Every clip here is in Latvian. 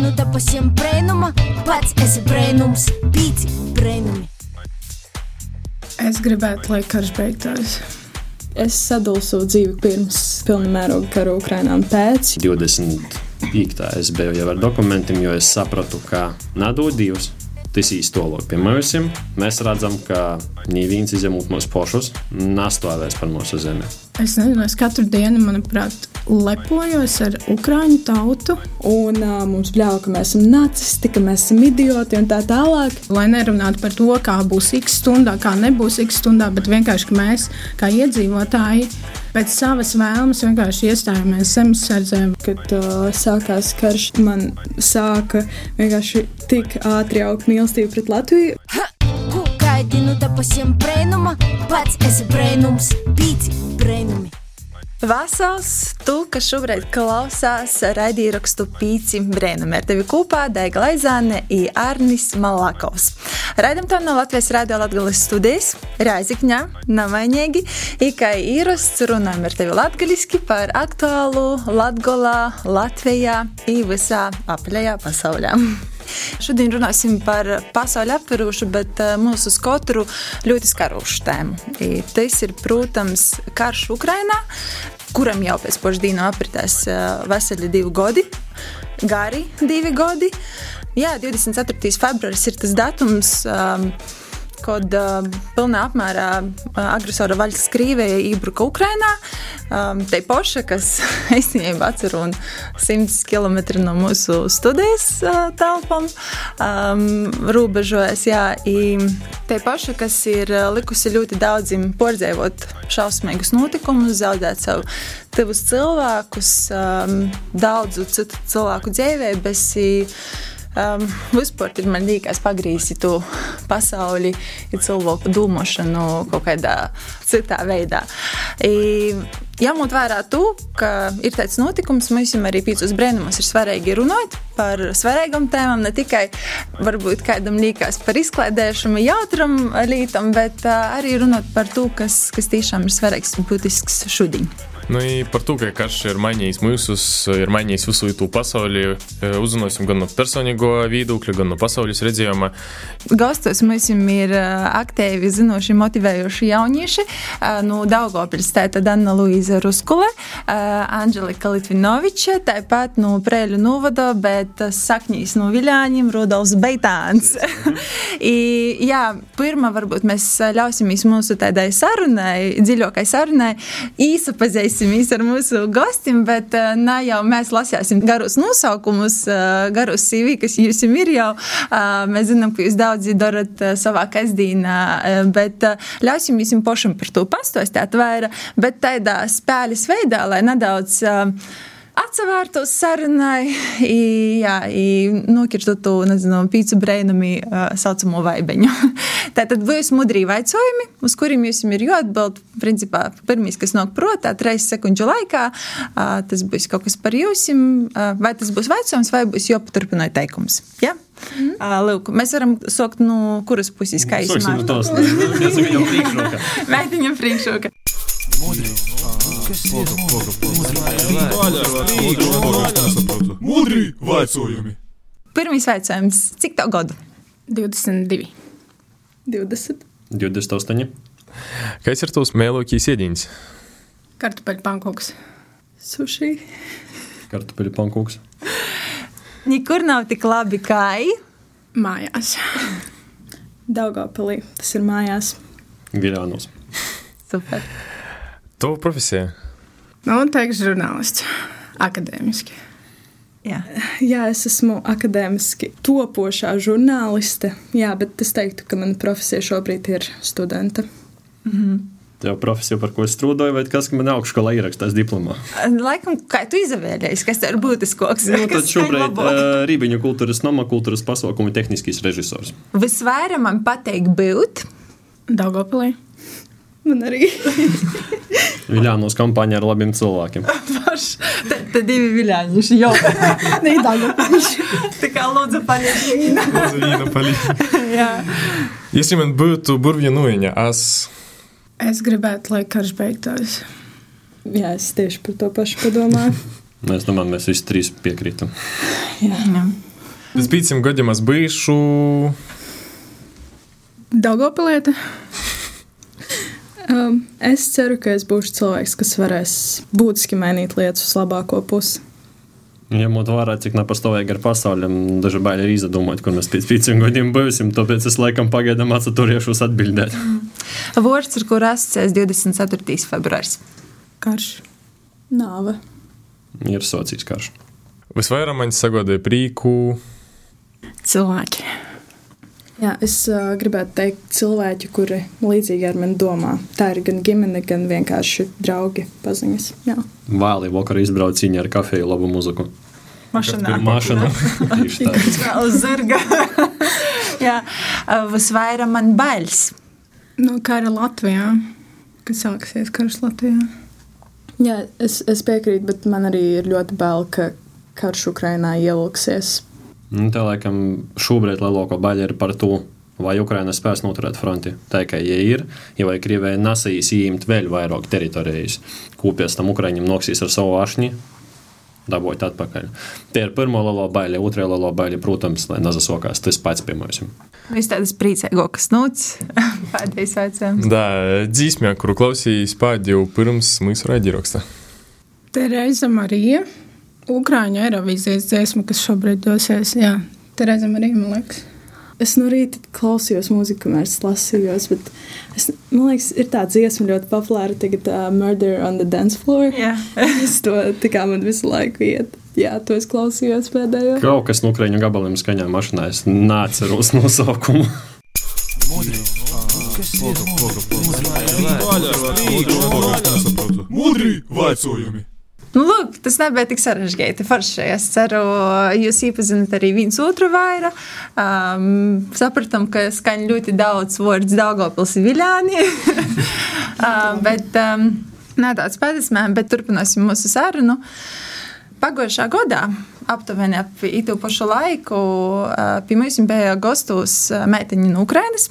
nu te pasiem brēnuma, pats esi brēnums, pīci brēnumi. Es gribētu, lai karš beigtos. Es sadalīju savu dzīvi pirms pilna mēroga kara Ukrainā un pēc. 20 piektā es biju jau ar dokumentiem, jo es sapratu, ka Dievs. Tas tolok pie mums. Mēs redzam, ka neviens izņemot mūsu pošus nestāvēs par mūsu zemi. Es nezinu, es katru dienu, manuprāt, lepojos ar ukrāņu tautu. Un uh, mums bļauj, ka mēs esam nacisti, ka mēs esam idioti un tā tālāk. Lai nerunātu par to, kā būs x stundā, kā nebūs x stundā, bet vienkārši mēs, kā iedzīvotāji, pēc savas vēlmes vienkārši iestājāmies zemesardzē. Kad uh, sākās karš, man sāka vienkārši tik ātri augt mīlestība pret Latviju. Ha! Nu te pasiem brēnuma, pats esi brēnums, pīci brēnumi. Vasals, tu, kas šobrīd klausās raidījumu pīci brēnumē, ar tevi kopā Daiga Laizāne un Arnis Malakovs. Raidam to no Latvijas Rādio Latgales studijas, Rāzikņā, Namainīgi, ikai īrasts runājam ar tevi latgaliski par aktuālu Latgolā, Latvijā un visā apaļajā pasaulē. Šodien runāsim par pasauli aptverošu, bet uh, mūsu skotru ļoti skarošu tēmu. Tas ir, protams, karš Ukrainā, kuram jau pēc pošdīna apritēs uh, veseli divi gadi, gari divi gadi. Jā, 24. februāris ir tas datums. Um, kad pilnā apmērā agresora vaļas Krievija iebruka Ukrainā. Te poša, kas īstenībā atcer un 100 km no mūsu studijas telpām, robežojas, jā, te poša, kas ir likusi ļoti daudziem pordzēvot šausmīgus notikumus, zaudēt savu tevus cilvēkus, daudzu citu cilvēku dzīvē, bez Um, vispār man liekas, pagrīzi to pasauli, cilvēku domāšanu kaut kādā citā veidā. I, Jāmūt vērā to, ka ir tāds notikums, mums arī pīcis brēnumos ir svarīgi runāt par svarīgām tēmām, ne tikai varbūt kādam liekas par izklaidēšanu, jautram lietam, bet arī runāt par to, kas, kas tiešām ir svarīgs un būtisks šodien. Nu, par to, ka karš ir mainījis mūsu, ir mainījis visu pasauli, uzzināsim gan no personīgo viedokļa, gan no pasaules redzējuma. Gastos mums ir aktīvi zinoši, motivējoši jaunieši no Daugopils, tātad Anna Luīza Ruskule, Anģelika Litvinoviča, tāpat no Prēļu novada, bet saknīs no Viļāņiem, Rudolfs Beitāns. I, jā, pirmā varbūt mēs ļausimies mūsu tādai sarunai, dziļākai sarunai, īsa pazīstama dalīsimies ar mūsu gostiem, bet uh, ne jau mēs lasīsim garus nosaukumus, uh, garus CV, kas jums ir jau. Uh, mēs zinām, ka jūs daudzi darat savā kasdīnā, uh, bet ļausim jums pašam par to pastostāt vairāk, bet tādā spēles veidā, lai nedaudz. Uh, atsevērtos sarunai, jā, nokirtu to, nezinu, pīcu brēnumi saucamo vaibeņu. Tātad būs mudrī vaicojumi, uz kuriem jums ir jāatbild, principā, pirmīs, kas nāk protā, reizes sekundžu laikā, tas būs kaut kas par jums, vai tas būs vaicojums, vai būs jāpaturpina teikums. Ja? Mm. Uh, lūk, mēs varam sākt no kuras puses, kā jūs domājat? Mēģinām priekšroka. Mudri. Mudri vaicojumi. Pirmais jautājums. Cik tev gadu? 22. 20. 28. Kas ir tavs mēlokīs iediņas? Kartupeļu pankūks. Sushi. Kartupeļu pankūks. Nekur nav tik labi kā mājās. Daugopilī. Tas ir mājās. Viļānos. Super. Tava profesija? Nu, teikšu, žurnālists. Akadēmiski. Jā. Jā, es esmu akadēmiski topošā žurnāliste. Jā, bet es teiktu, ka mana profesija šobrīd ir studenta. -hmm. Tev profesija, par ko es strādāju, vai kas man augšskolā ierakstās diplomā? Laikam, kā tu izvēlējies, kas ir būtisks? Nu, tad šobrīd uh, Rībiņu kultūras nama kultūras pasaukumu tehniskais režisors. Visvairāk man patīk būt Daugopilī. Man arī. Viļānos kampaņā ar labiem cilvēkiem. Tad te divi viļāņi jau Neidāgopiši. Tā kā lūdzu paļieši. Lūdzu, vīna paļieši. Jā. Если man būtu burvja nuiņa, es... Es gribētu, lai karš beigtos. Jā, es tieši par to pašu padomāju. Es domāju, mēs visi trīs piekrītam. Pēc pieciem gadiem es bijušu. Daugopilieta. Um, es ceru, ka es būšu cilvēks, kas varēs būtiski mainīt lietas uz labāko pusi. Ņemot vērā, cik nepastāvīgi ar pasauli, daži baili ir izdomāt, kur mēs pēc pieciem gadiem būsim. Tāpēc es laikam pagaidām atsaturēšos atbildēt. Vārds, ar kuru asociēs 24. februāris. Karš. Nāve. Ir sociāls karš. Visvairāk man sagodīja prieku. Cilvēki. Jā, es uh, gribētu teikt, cilvēki, kuri līdzīgi ar mani domā. Tā ir gan ģimene, gan vienkārši draugi, paziņas. Jā. Vēlī vakarā izbrauciņā ar kafiju, labu muziku. Mašīnā. Mašīnu. Tieši tā. Uz zirga. Jā, visvairāk man bailes. No kara Latvijā. Kas sāksies karš Latvijā? Jā, es, es piekrītu, bet man arī ir ļoti bail, ka karš Ukrainā ievilksies. Nu, tā laikam šobrīd lielākā baļķa ir par to, vai Ukraina spēs noturēt fronti. Tā kā ja ir, ja vai Krievija nesīs ieņemt vēl vairāk teritorijas, ko pēc tam Ukraiņiem noksīs ar savu ašņu, dabūt atpakaļ. Tie ir pirmā lielā baļķa, otrā lielā baļķa, protams, lai nezasokās tas pats pie mums. Viņš tādas priecīgākas nūts pēdējais vecums. Da, dzīsmē, kuru klausījos pēdējo pirms mūsu raidījuma. Tereza Marija. Ukrāņu Eirovīzijas dziesma, kas šobrīd dosies. Jā, Tereza Marija, man liekas. Es no rīta klausījos mūziku, kamēr lasījos, bet es, man liekas, ir tā dziesma ļoti populāra. Tagad uh, Murder on the Dance Floor. Jā. es to tā kā man visu laiku iet. Jā, to es klausījos pēdējo. Kaut kas no Ukrāņu gabaliem skaņā mašīnā, es neatceros nosaukumu. Mudri vaicojumi! Nu, lūk, tas nebija tik sarežģīti. Forši. Es ceru, jūs iepazināt arī viens otru vairāk. Um, sapratām, ka skan ļoti daudz vārdu Daugopils Viļāni. uh, bet um, nē, tāds pēdējais, bet turpināsim mūsu sarunu. Pagājušā gadā, aptuveni ap itu pašu laiku, uh, pie mums bija gastos meiteņi no Ukrainas.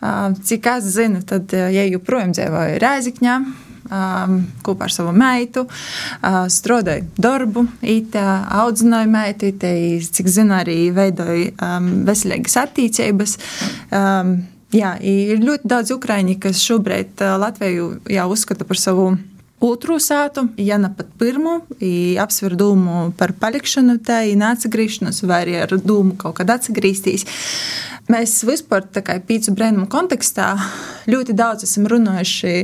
Uh, cik es zinu, tad, ja joprojām dzīvoju Rēzikņā, um, kopā ar savu meitu, uh, strādāju darbu, itā, audzināju meitu, itā, cik zinu, arī veidoju um, veselīgas attīstības. Um, jā, ir ļoti daudz ukrāņi, kas šobrīd uh, Latviju jau uzskata par savu otru sātu, ja ne pat pirmo, apsver domu par palikšanu, tā ir neatgriešanos, vai arī ar domu kaut kad atgriezties. Mēs vispār pīcu brēnumu kontekstā ļoti daudz esam runājuši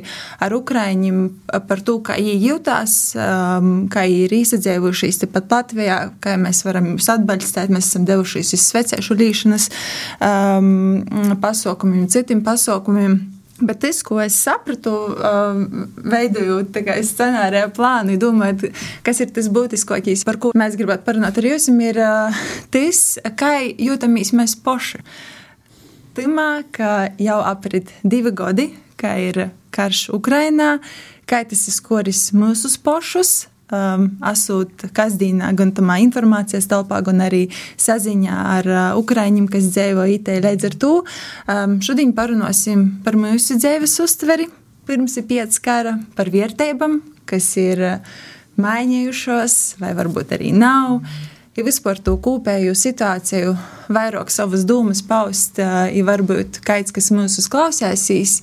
ar Ukraiņiem par to, kā viņi jūtās, um, kā viņi ir izdzēvušies tepat Latvijā, kā mēs varam jūs atbalstīt. Mēs esam devušies uz svecēšu līšanas um, pasaukumiem, citiem pasaukumiem. Bet tas, ko es sapratu, um, veidojot scenāriju plānu, domājot, kas ir tas būtiskākais, par ko mēs gribētu parunāt ar jums, ir uh, tas, kā jūtamies mēs paši. Timā, ka jau aprit divi gadi, kā ir karš Ukrainā, kā tas ir skoris mūsu pašus, um, esot kasdienā, gan tamā informācijas telpā, gan arī saziņā ar uh, ukraiņiem, kas dzīvo IT. Līdz ar to um, šodien parunāsim par mūsu dzīves uztveri. Pirms ir pieci kara par vērtībām, kas ir uh, mainījušos, vai varbūt arī nav. Ja vispār to kopējo situāciju, vairāk savas domas paust, ja varbūt kāds, kas mūsu klausēsīs,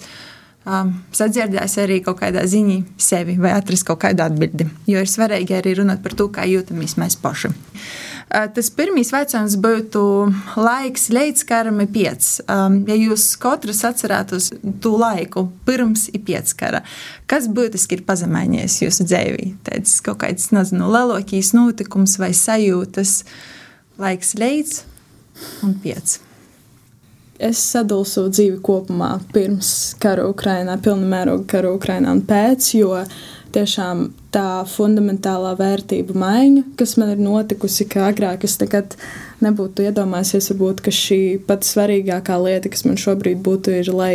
sadzirdēs arī kaut kādā ziņā sevi vai atrast kaut kādu atbildi. Jo ir svarīgi arī runāt par to, kā jūtamies mēs paši. Uh, tas pirmais jautājums būtu laiks līdz karam ir pieci. Ja jūs katrs atcerētos to laiku pirms ir pieci kara, kas būtiski ir pazemējies jūsu dzīvē? Tas kaut kāds, nezinu, lielākais notikums vai sajūtas, laiks līdz un pieci es sadalu savu dzīvi kopumā pirms kara Ukrainā, pilna mēroga kara Ukrainā un pēc, jo tiešām tā fundamentālā vērtību maiņa, kas man ir notikusi, ka agrāk es nekad nebūtu iedomājies, varbūt, ka šī pati svarīgākā lieta, kas man šobrīd būtu, ir, lai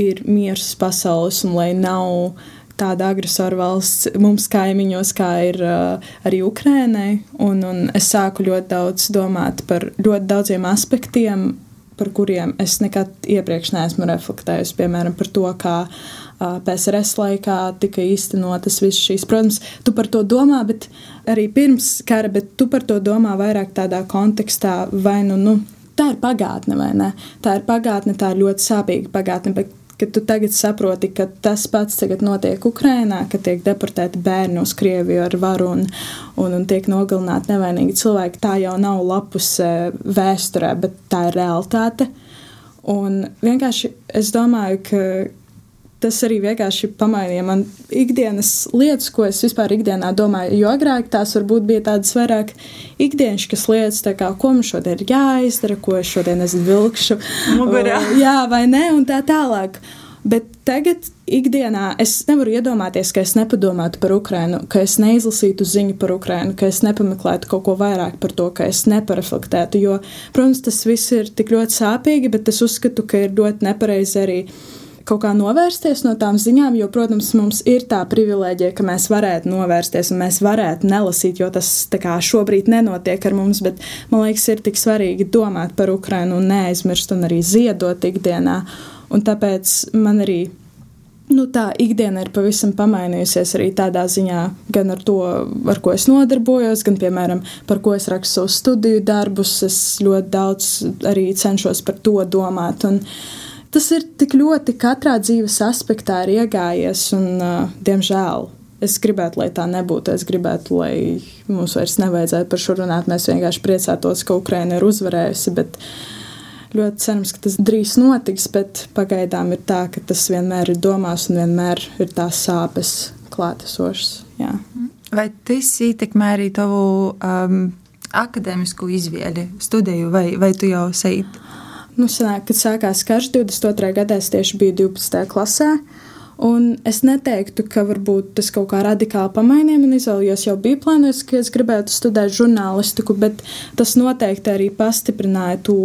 ir miers pasaules un lai nav tāda agresora valsts mums kaimiņos, kā ir uh, arī Ukrainai. Un, un es sāku ļoti daudz domāt par ļoti daudziem aspektiem, par kuriem es nekad iepriekš neesmu reflektējusi. Piemēram, par to, kā PSRS laikā tika īstenotas visas šīs. Protams, tu par to domā, bet arī pirms kara, bet tu par to domā vairāk tādā kontekstā, vai nu, nu tā ir pagātne, vai ne? Tā ir pagātne, tā ir ļoti sāpīga pagātne. Kad tu tagad saproti, ka tas pats tagad notiek Ukrajinā, ka tiek deportēti bērni uz Krieviju ar varu un, un, un tiek nogalināti nevainīgi cilvēki, tā jau nav lapus vēsturē, bet tā ir realitāte. Un vienkārši es domāju, ka tas arī vienkārši pamainīja man ikdienas lietas, ko es vispār ikdienā domāju. Jo agrāk tās varbūt bija tādas vairāk ikdienišķas lietas, kā ko man šodien ir jāizdara, ko es šodien es vilkšu. Mugurā. Jā, vai ne, un tā tālāk. Bet tagad, ikdienā, es nevaru iedomāties, ka es nepadomātu par Ukrajinu, ka es neizlasītu ziņu par Ukrajinu, ka es nepameklētu kaut ko vairāk par to, ka es nepareflektētu. Jo, protams, tas viss ir tik ļoti sāpīgi, bet es uzskatu, ka ir ļoti nepareizi arī kaut kā novērsties no tām ziņām, jo, protams, mums ir tā privilēģija, ka mēs varētu novērsties un mēs varētu nelasīt, jo tas kā, šobrīd nenotiek ar mums, bet man liekas, ir tik svarīgi domāt par Ukrajinu un neaizmirst un arī ziedot ikdienā. Un tāpēc man arī nu, tā ikdiena ir pavisam pamainījusies arī tādā ziņā, gan ar to, ar ko es nodarbojos, gan, piemēram, par ko es rakstu savus studiju darbus. Es ļoti daudz arī cenšos par to domāt. Un, tas ir tik ļoti katrā dzīves aspektā ir iegājies, un, uh, diemžēl, es gribētu, lai tā nebūtu. Es gribētu, lai mums vairs nevajadzētu par šo runāt. Mēs vienkārši priecātos, ka Ukraina ir uzvarējusi. Bet ļoti cerams, ka tas drīz notiks, bet pagaidām ir tā, ka tas vienmēr ir domās un vienmēr ir tās sāpes klātesošas. Jā. Vai tas ietekmē arī tavu um, akadēmisku izvēli, studiju, vai, vai tu jau seji? Nu, sanāk, kad sākās karš 22. gadā, es tieši biju 12. klasē. Un es neteiktu, ka varbūt tas kaut kā radikāli pamainīja man izvēli, jo es jau biju plānojis, ka es gribētu studēt žurnālistiku, bet tas noteikti arī pastiprināja to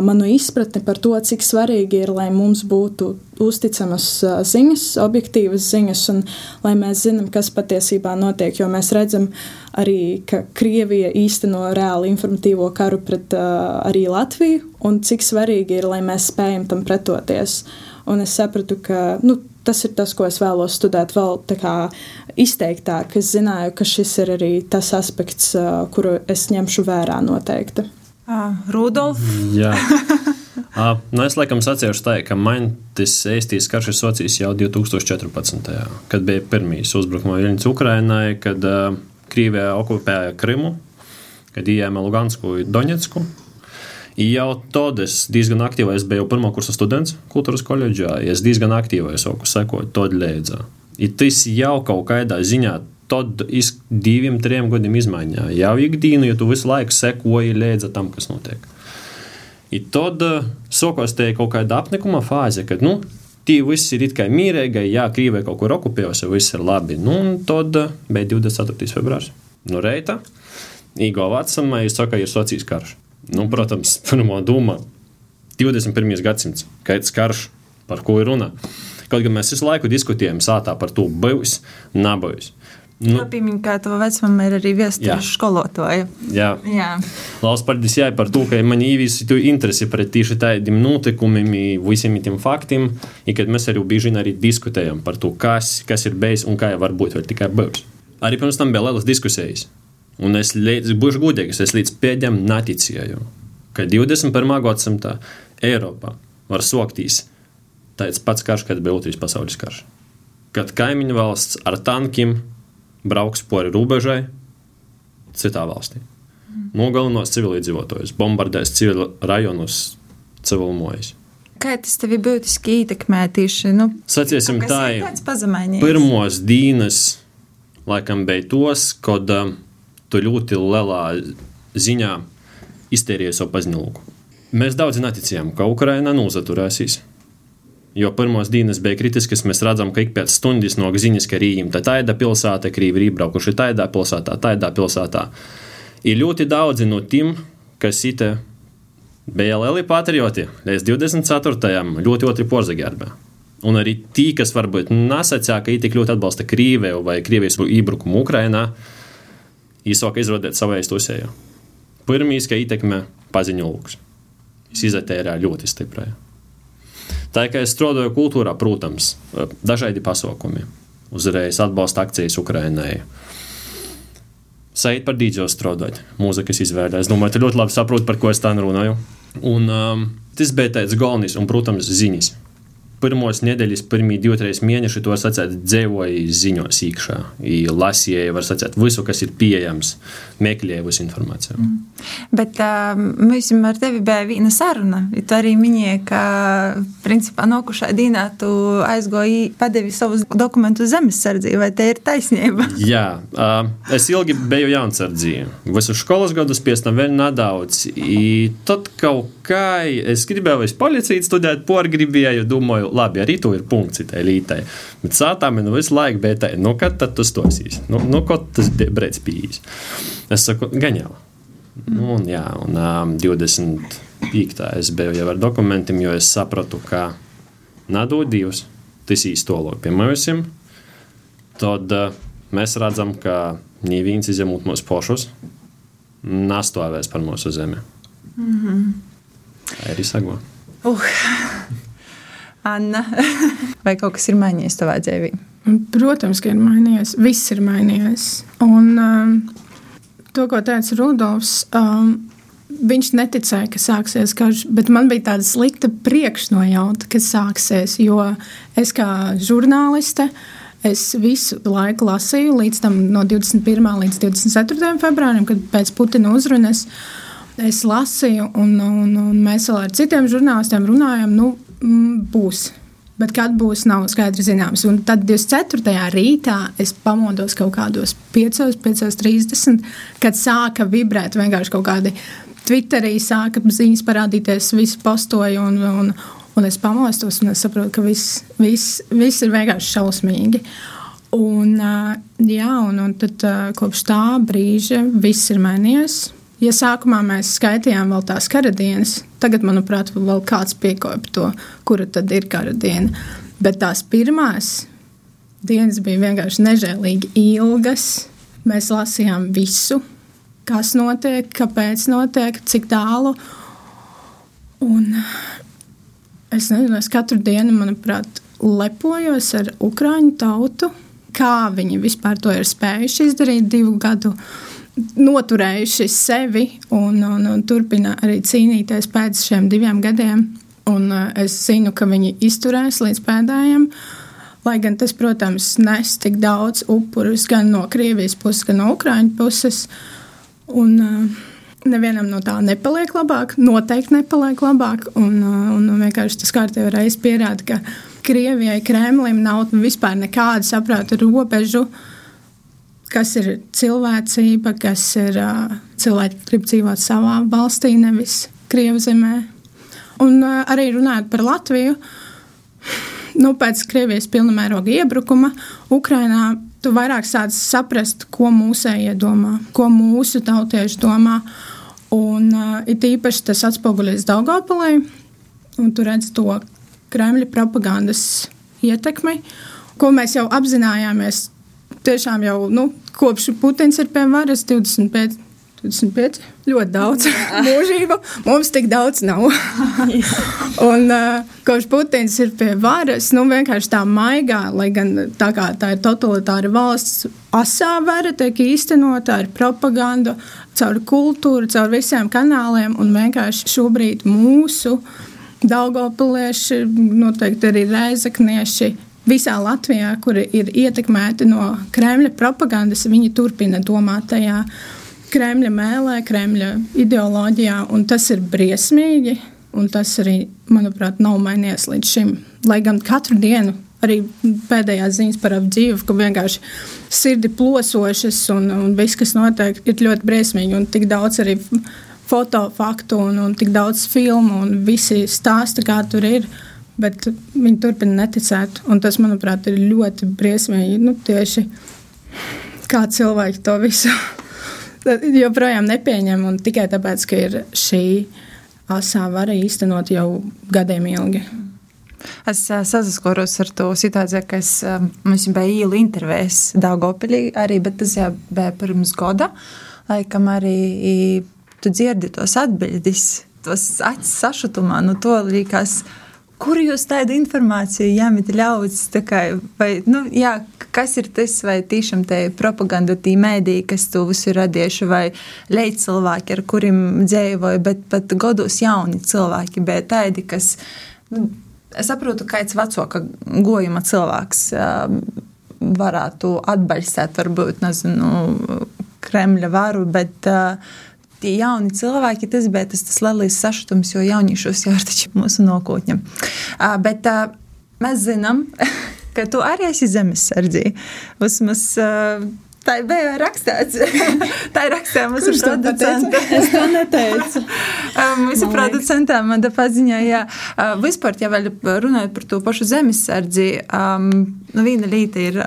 manu izpratni par to, cik svarīgi ir, lai mums būtu uzticamas ziņas, objektīvas ziņas, un lai mēs zinām, kas patiesībā notiek. Jo mēs redzam arī, ka Krievija īsteno reāli informatīvo karu pret uh, arī Latviju, un cik svarīgi ir, lai mēs spējam tam pretoties. Un es sapratu, ka nu, tas ir tas, ko es vēlos studēt vēl izteiktāk. Es zināju, ka šis ir arī tas aspekts, kuru es ņemšu vērā noteikti. Uh, Rudolf. Jā. Uh, nu es laikam sacīšu tā, ka man tas īstīs karš ir socijas jau 2014. kad bija pirmīs uzbrukuma viļņas Ukrainai, kad uh, Krievija okupēja Krimu, kad ieņēma Lugansku un Donetsku. Jau tad es diezgan aktīvi, es biju pirmā kursa students kultūras koledžā, es diezgan aktīvi sāku sekot to līdzi. Tas jau kaut kādā ziņā tad iz diviem, trim gadiem izmaiņā. Jau ikdienu, ja tu visu laiku sekoji līdzi tam, kas notiek. I tad uh, sākās te kaut kāda apnikuma fāze, kad, nu, tie visi ir kā mīrīgi, jā, Krīvē kaut kur okupējusi, viss ir labi. Nu, tad uh, bija 24. februāris. Nu, reita, Igo vecumā, jūs sakat, ir socijas karš. Nu, protams, pirmā doma - 21. gadsimts, kāds karš, par ko ir runa. Kaut gan mēs visu laiku diskutējam sātā par to, bijis, nav bijis. Nu, Piemēram, kā to vecumā ir arī vēstures skolotāja. Jā, jā. Lauks paldies jā, par to, ka man īvisi tu interesi pret tieši tādiem notikumiem, visiem tiem faktiem, un kad mēs arī bieži arī diskutējam par to, kas, kas ir bijis un kā jau var būt vēl tikai bijis. Arī pirms tam bija lielas diskusijas. Un es līdz, būšu godīgs, es līdz pēdējiem neticēju, ka 21. gadsimtā Eiropā var soktīs tāds pats karš, kad bija Latvijas pasaules karš. Kad kaimiņu valsts ar tankiem brauks pori robežai citā valstī. Nogalinās civiliedzīvotājus, bombardēs civilu rajonus, civilmojas. Kā tas tev būtiski ietekmē tieši? Nu, Saciesim tā, ir pirmos dienas laikam bija tos, kad uh, tu ļoti lielā ziņā iztērēji savu paziņojumu. Mēs daudz neticējām, ka Ukraina nozaturēsīs. Jo pirmās dienas bija kritiskas, mēs redzam, ka ik pēc stundas no ziņas, ka Rīgam tā tāda pilsēta, Krīvi ir iebraukuši tādā pilsētā, tādā pilsētā. Ir ļoti daudzi no tiem, kas bija lieli patrioti līdz 24. ļoti otri porzagērbē. Un arī tie, kas varbūt nesacīja, ka viņi tik ļoti atbalsta Krīviju vai Krievijas iebrukumu Ukrajinā, īsāk izrādīt savu aiztusēju. Pirmīs, ka ietekmē paziņojums. Viņš izatērā ļoti stipri. Tā kā es strādāju kultūrā, protams, dažādi pasākumi. Uzreiz atbalsta akcijas Ukraiņai. Sajūt par dīdžo strādāt, mūzikas izvēlē. Es domāju, tu ļoti labi saproti, par ko es tā runāju. Un um, tas bija tāds galvenais un, protams, ziņas pirmos nedēļas, pirmie divi, trīs mēneši, to sacīt, dzīvoja ziņos iekšā. Lasīja, var sacīt, visu, kas ir pieejams, meklēja visu informāciju. Mm. Bet uh, mēs ar tevi bija viena saruna. Tu arī minēji, ka, principā, nokušā dienā tu aizgoji, padevi savus dokumentus zemesardzī, vai te ir taisnība? Jā, uh, es ilgi biju jaunsardzī. Visu skolas gadus pēc tam vēl nedaudz. I tad kaut kā es gribēju uz policiju studēt, porgribēju, domāju, labi, arī tu ir punkts tai lītai. Bet sātā man visu laiku tā, nu, kad tad tu stosīs? Nu, nu kad tas brēc bijis? Es saku, gaņēl. Nu, un, jā, un um, 25. es biju jau ar dokumentiem, jo es sapratu, ka nedod Dievs, tas īstolok pie mums. Tad uh, mēs redzam, ka neviens izņemot mūsu pošus, nastāvēs par mūsu zemi. Mm -hmm. Ir izsako. Uh. Anna, vai kaut kas ir mainījies tavā dzīvē? Protams, ka ir mainījies. Viss ir mainījies. Un um, to, ko teica Rudolfs, um, viņš neticēja, ka sāksies karš, bet man bija tāda slikta priekšnojauta, ka sāksies. Jo es kā žurnāliste. Es visu laiku lasīju, līdz tam no 21. līdz 24. februārim, kad pēc Putina uzrunas es lasīju, un, un, un mēs vēl ar citiem žurnālistiem runājam. Nu, mm, būs. Bet kad būs, nav skaidrs zināms. Un tad 24. rītā es pamodos kaut kādos 5, 5.30, kad sāka vibrēt vienkārši kaut kādi Twitterī, sāka ziņas parādīties, visi postoja. Un, un, un es pamostos un es saprotu, ka viss, viss, viss ir vienkārši šausmīgi. Un, jā, un, un tad kopš tā brīža viss ir mainījies. Ja sākumā mēs skaitījām vēl tās kara dienas, tagad, manuprāt, vēl kāds piekopa to, kura tad ir kara diena. Bet tās pirmās dienas bija vienkārši nežēlīgi ilgas. Mēs lasījām visu, kas notiek, kāpēc notiek, cik tālu. Un es nezinu, es katru dienu, manuprāt, lepojos ar Ukrāņu tautu, kā viņi vispār to ir spējuši izdarīt divu gadu laikā noturējuši sevi un, un, un turpina arī cīnīties pēc šiem diviem gadiem. Un uh, es zinu, ka viņi izturēs līdz pēdējiem. Lai gan tas, protams, nes tik daudz upurus gan no Krievijas puses, gan no Ukraiņu puses. Un, uh, nevienam no tā nepaliek labāk, noteikti nepaliek labāk. Un, uh, un vienkārši tas kārtībā reizes pierāda, ka Krievijai, Kremlim nav vispār nekāda saprāta robežu. Kas ir cilvēcība, kas ir cilvēki, kas grib dzīvot savā valstī, nevis Krievzemē. Un arī runājot par Latviju, nu, pēc Krievijas pilnamēroga iebrukuma Ukrainā, tu vairāk sāc saprast, ko mūsējie domā, ko mūsu tautieši domā. Un uh, it īpaši tas atspoguļojas Daugopolē, un tu redz to Kremļa propagandas ietekmi, ko mēs jau apzinājāmies tiešām jau nu, kopš Putins ir pie varas 25. 25, ļoti daudz mūžību. Mums tik daudz nav. un kopš Putins ir pie varas, nu vienkārši tā maigā, lai gan tā, tā ir totalitāra valsts, asā vara tiek īstenota ar propagandu, caur kultūru, caur visiem kanāliem. Un vienkārši šobrīd mūsu Daugopilieši, noteikti arī reizeknieši, visā Latvijā, kuri ir ietekmēti no Kremļa propagandas, viņi turpina domāt tajā Kremļa mēlē, Kremļa ideoloģijā, un tas ir briesmīgi. Un tas arī, manuprāt, nav mainījies līdz šim. Lai gan katru dienu arī pēdējās ziņas par apdzīvu, ka vienkārši sirdi plosošas un, un viss, kas notiek, ir ļoti briesmīgi. Un tik daudz arī fotofaktu un, un tik daudz filmu un visi stāsti, kā tur ir. Bet viņi turpina neticēt. Tas, manuprāt, ir ļoti briesmīgi. Nu, tieši kā cilvēki to visu joprojām nepieņem. Un tikai tāpēc, ka ir šī asā vara īstenot jau gadiem ilgi. Es uh, saskaros ar to situāciju, ka es, uh, mums bija īla intervijas Dāngopilī arī, bet tas jau bija pirms gada. Laikam arī tu dzirdi tos atbildes, tos acis sašutumā, nu to liekas, Kur jūs tādu informāciju ņemat ļaudis? Kā, vai, nu, jā, kas ir tas, vai tiešām te propaganda, tī mēdī, kas to visu radījuši, vai leid cilvēki, ar kuriem dzīvoju, bet pat godos jauni cilvēki, bet tādi, kas, nu, es saprotu, kāds vecāka gojuma cilvēks varētu atbalstīt, varbūt, nezinu, Kremļa varu, bet uh, tie jauni cilvēki, tas bija tas, tas lielais sašutums, jo jauniešos jau ir taču mūsu nākotne. Uh, bet uh, mēs zinām, ka tu arī esi zemesardzī. Vismaz uh, Tā bija rakstīts. tā ir rakstīta mūsu producenta. Es to neteicu. mūsu producentā man paziņoja, ja vispār, ja vēl runājot par to pašu zemesardzi, um, nu, viena līta ir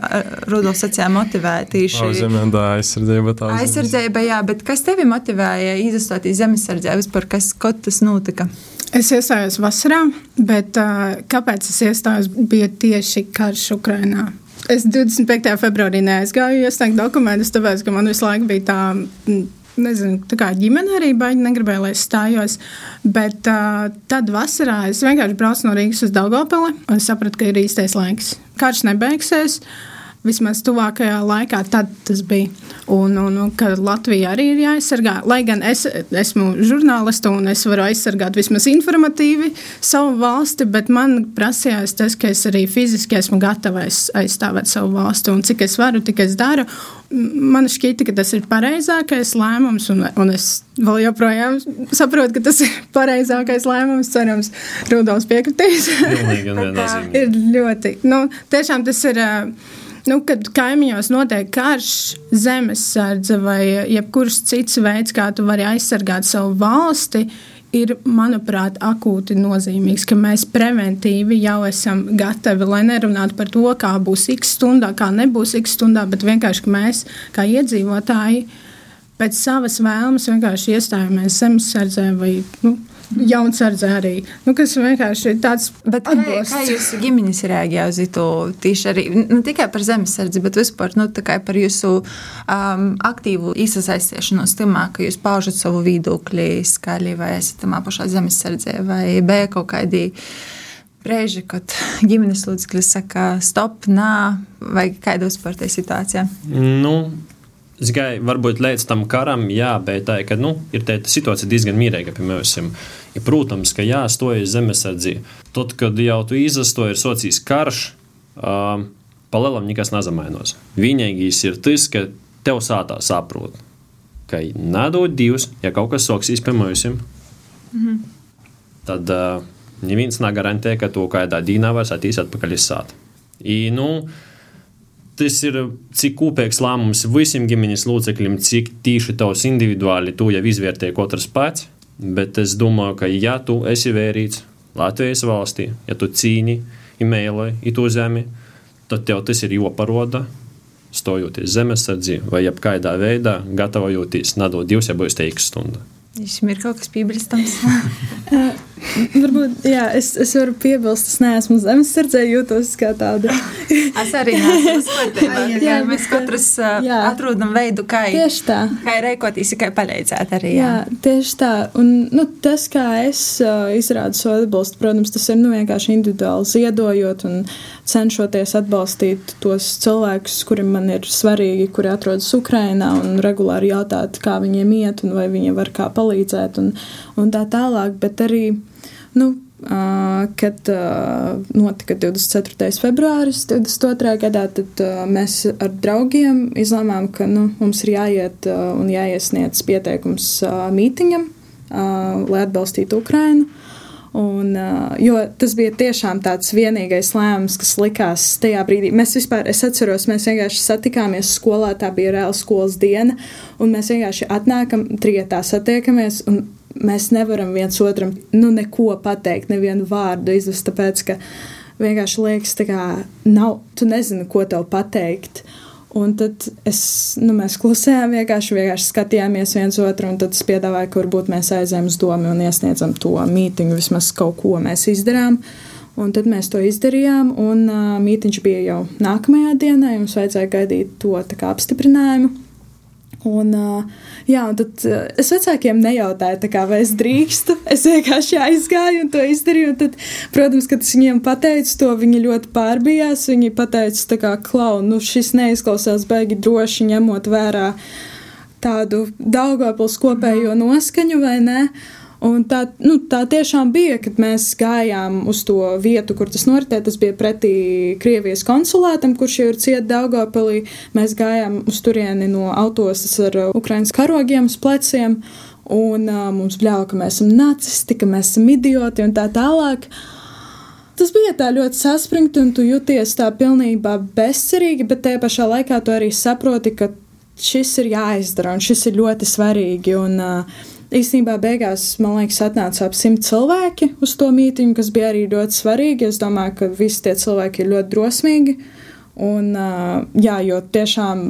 Rudolf sacīja motivēta tieši. Zemē, aizsardzība, tā aizsardzība, jā, bet kas tevi motivēja izastāties zemesardzē, vispār, kas, ko tas notika? Es iestājos vasarā, bet uh, kāpēc es iestājos, bija tieši karš Ukrainā. Es 25. februārī neaizgāju iesniegt dokumentus, tāpēc, ka man visu laiku bija tā. Nezinu, tā kā ģimene arī baigi negribēja, lai es stājos. Bet uh, tad vasarā es vienkārši braucu no Rīgas uz Daugopili. Es sapratu, ka ir īstais laiks. Karš nebeigsies. Uh, vismaz tuvākajā laikā. Tad tas bija. Un, un, un ka Latvija arī ir jāaizsargā. Lai gan es esmu žurnālists un es varu aizsargāt vismaz informatīvi savu valsti, bet man prasījās tas, ka es arī fiziski esmu gatavs aizstāvēt savu valsti. Un cik es varu, tik es daru. Man šķita, ka tas ir pareizākais lēmums, un, un es vēl joprojām saprotu, ka tas ir pareizākais lēmums. Cerams, Rudolf piekritīs. ir ļoti, nu, tiešām tas ir. Uh, nu, kad kaimiņos notiek karš, zemesardze vai jebkurš cits veids, kā tu vari aizsargāt savu valsti, ir, manuprāt, akūti nozīmīgs, ka mēs preventīvi jau esam gatavi, lai nerunātu par to, kā būs x stundā, kā nebūs x stundā, bet vienkārši mēs, kā iedzīvotāji, pēc savas vēlmes vienkārši iestājāmies zemesardzē vai nu, jaunsardze arī. Nu, kas vienkārši ir tāds bet kā, kā jūsu ģimenes reaģēja uz to tieši arī ne tikai par zemesardzi, bet vispār nu, par jūsu um, aktīvu iesaistīšanos timā, ka jūs paužat savu viedokli skaļi vai esat tamā pašā zemesardzē vai bija kaut kādi brīži, kad ģimenes locekļi saka, stop, nā, vai kāda vispār tā situācija? Nu. Gāju, varbūt līdz tam karam, jā, bet tā, ka, nu, ir tā situācija diezgan mierīga. Piemēram, ja, protams, ka jāstojas zemesardzī. Tad, kad jau tu izastoji, ir socijas karš, um, palielam nekas nezamainos. Vienīgais ir tas, ka tev sātā saprot, ka nedod divus, ja kaut kas soksīs pie mums, mm -hmm. tad uh, neviens negarantē, ka to kādā dīnā var attīstīt atpakaļ uz sātu. I, nu, tas ir cik kopīgs lēmums visiem ģimenes locekļiem, cik tīši tavs individuāli tu jau izvērtē katrs pats. Bet es domāju, ka ja tu esi vērīts Latvijas valstī, ja tu cīni, imēlē, itu zemi, tad tev tas ir joparoda. Stojoties zemesardzi vai jebkādā veidā, gatavojoties nedot divas, ja būs teiks stunda. Viņam ir kaut kas piebilstams. Varbūt, jā, es, es varu piebilst, es neesmu zemesardzē, jūtos kā tāda. es arī neesmu jā, mēs katrs jā. atrodam veidu, kā, tieši tā. kā rēkoties, kā palīdzēt arī. Jā, jā tieši tā. Un nu, tas, kā es uh, izrādu savu atbalstu, protams, tas ir nu, vienkārši individuāli ziedojot un cenšoties atbalstīt tos cilvēkus, kuriem man ir svarīgi, kuri atrodas Ukrainā un regulāri jautāt, kā viņiem iet un vai viņi var kā palīdzēt un, un tā tālāk, bet arī Nu, kad notika 24. februāris 22. gadā, tad mēs ar draugiem izlēmām, ka nu, mums ir jāiet un jāiesniedz pieteikums mītiņam, lai atbalstītu Ukrainu. Un, jo tas bija tiešām tāds vienīgais lēmums, kas likās tajā brīdī. Mēs vispār, es atceros, mēs vienkārši satikāmies skolā, tā bija reāla skolas diena, un mēs vienkārši atnākam, trietā satiekamies, un mēs nevaram viens otram nu, neko pateikt, nevienu vārdu izvest, tāpēc ka vienkārši liekas, ka nav, tu nezini, ko tev pateikt. Un tad es, nu, mēs klusējām, vienkārši, vienkārši skatījāmies viens otru, un tad es piedāvāju, ka varbūt mēs aizējām uz domu un iesniedzam to mītīņu, vismaz kaut ko mēs izdarām. Un tad mēs to izdarījām, un uh, mītīņš bija jau nākamajā dienā, jums vajadzēja gaidīt to apstiprinājumu. Un, jā, un tad es vecākiem nejautāju, kā, vai es drīkstu. Es vienkārši aizgāju un to izdarīju. Un tad, protams, kad es viņiem pateicu to, viņi ļoti pārbijās. Viņi teica, ka, klau, nu, šis neizklausās baigi droši ņemot vērā tādu Daugavpils kopējo noskaņu, vai ne? Un tā, nu, tā tiešām bija, kad mēs gājām uz to vietu, kur tas noritēja. Tas bija pretī Krievijas konsulātam, kurš jau ir cieta Daugopilī. Mēs gājām uz turieni no autostas ar Ukraiņas karogiem uz pleciem. Un uh, mums bļāva, ka mēs esam nacisti, ka mēs esam idioti un tā tālāk. Tas bija tā ļoti saspringti, un tu jūties tā pilnībā bezcerīgi, bet tajā pašā laikā tu arī saproti, ka šis ir jāizdara un šis ir ļoti svarīgi. Un, uh, Īstenībā beigās, man liekas, atnāca ap simt cilvēki uz to mītīņu, kas bija arī ļoti svarīgi. Es domāju, ka visi tie cilvēki ir ļoti drosmīgi. Un, jā, jo tiešām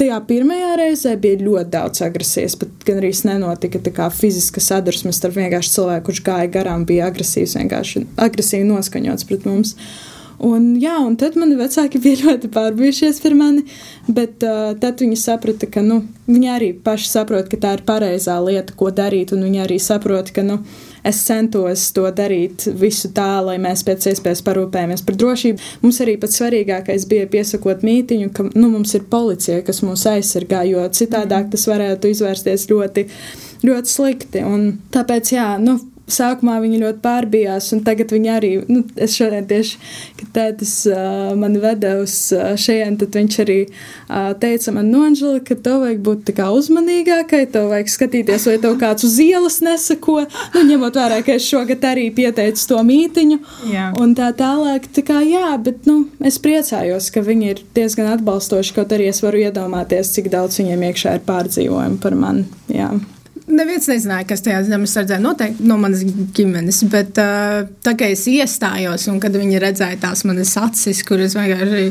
tajā pirmajā reizē bija ļoti daudz agresijas, pat gan arī nenotika fiziska sadursme starp vienkārši cilvēku, kurš gāja garām, bija agresīvs, vienkārši agresīvi noskaņots pret mums. Uh, Un, jā, un tad mani vecāki bija ļoti pārbijušies par mani, bet uh, tad viņi saprata, ka nu, viņi arī paši saprot, ka tā ir pareizā lieta, ko darīt, un viņi arī saprot, ka nu, es centos to darīt visu tā, lai mēs pēc iespējas parūpējamies par drošību. Mums arī pats svarīgākais bija piesakot mītiņu, ka nu, mums ir policija, kas mūs aizsargā, jo citādāk tas varētu izvērsties ļoti, ļoti slikti. Un tāpēc, jā, nu, sākumā viņi ļoti pārbijās, un tagad viņi arī, nu, es šodien tieši, kad tētis uh, mani veda uz uh, šeit, tad viņš arī uh, teica man, Nonžela, ka tev vajag būt tā kā uzmanīgākai, tev vajag skatīties, vai tev kāds uz ielas nesako, nu, ņemot vērā, ka es šogad arī pieteicu to mītiņu, jā. un tā tālāk, tā kā jā, bet, nu, es priecājos, ka viņi ir diezgan atbalstoši, kaut arī es varu iedomāties, cik daudz viņiem iekšā ir pārdzīvojumi par mani, jā. Neviens nezināja, kas tajā zemesardzē notiek no manas ģimenes, bet uh, tā kā es iestājos un kad viņi redzēja tās manas acis, kuras vienkārši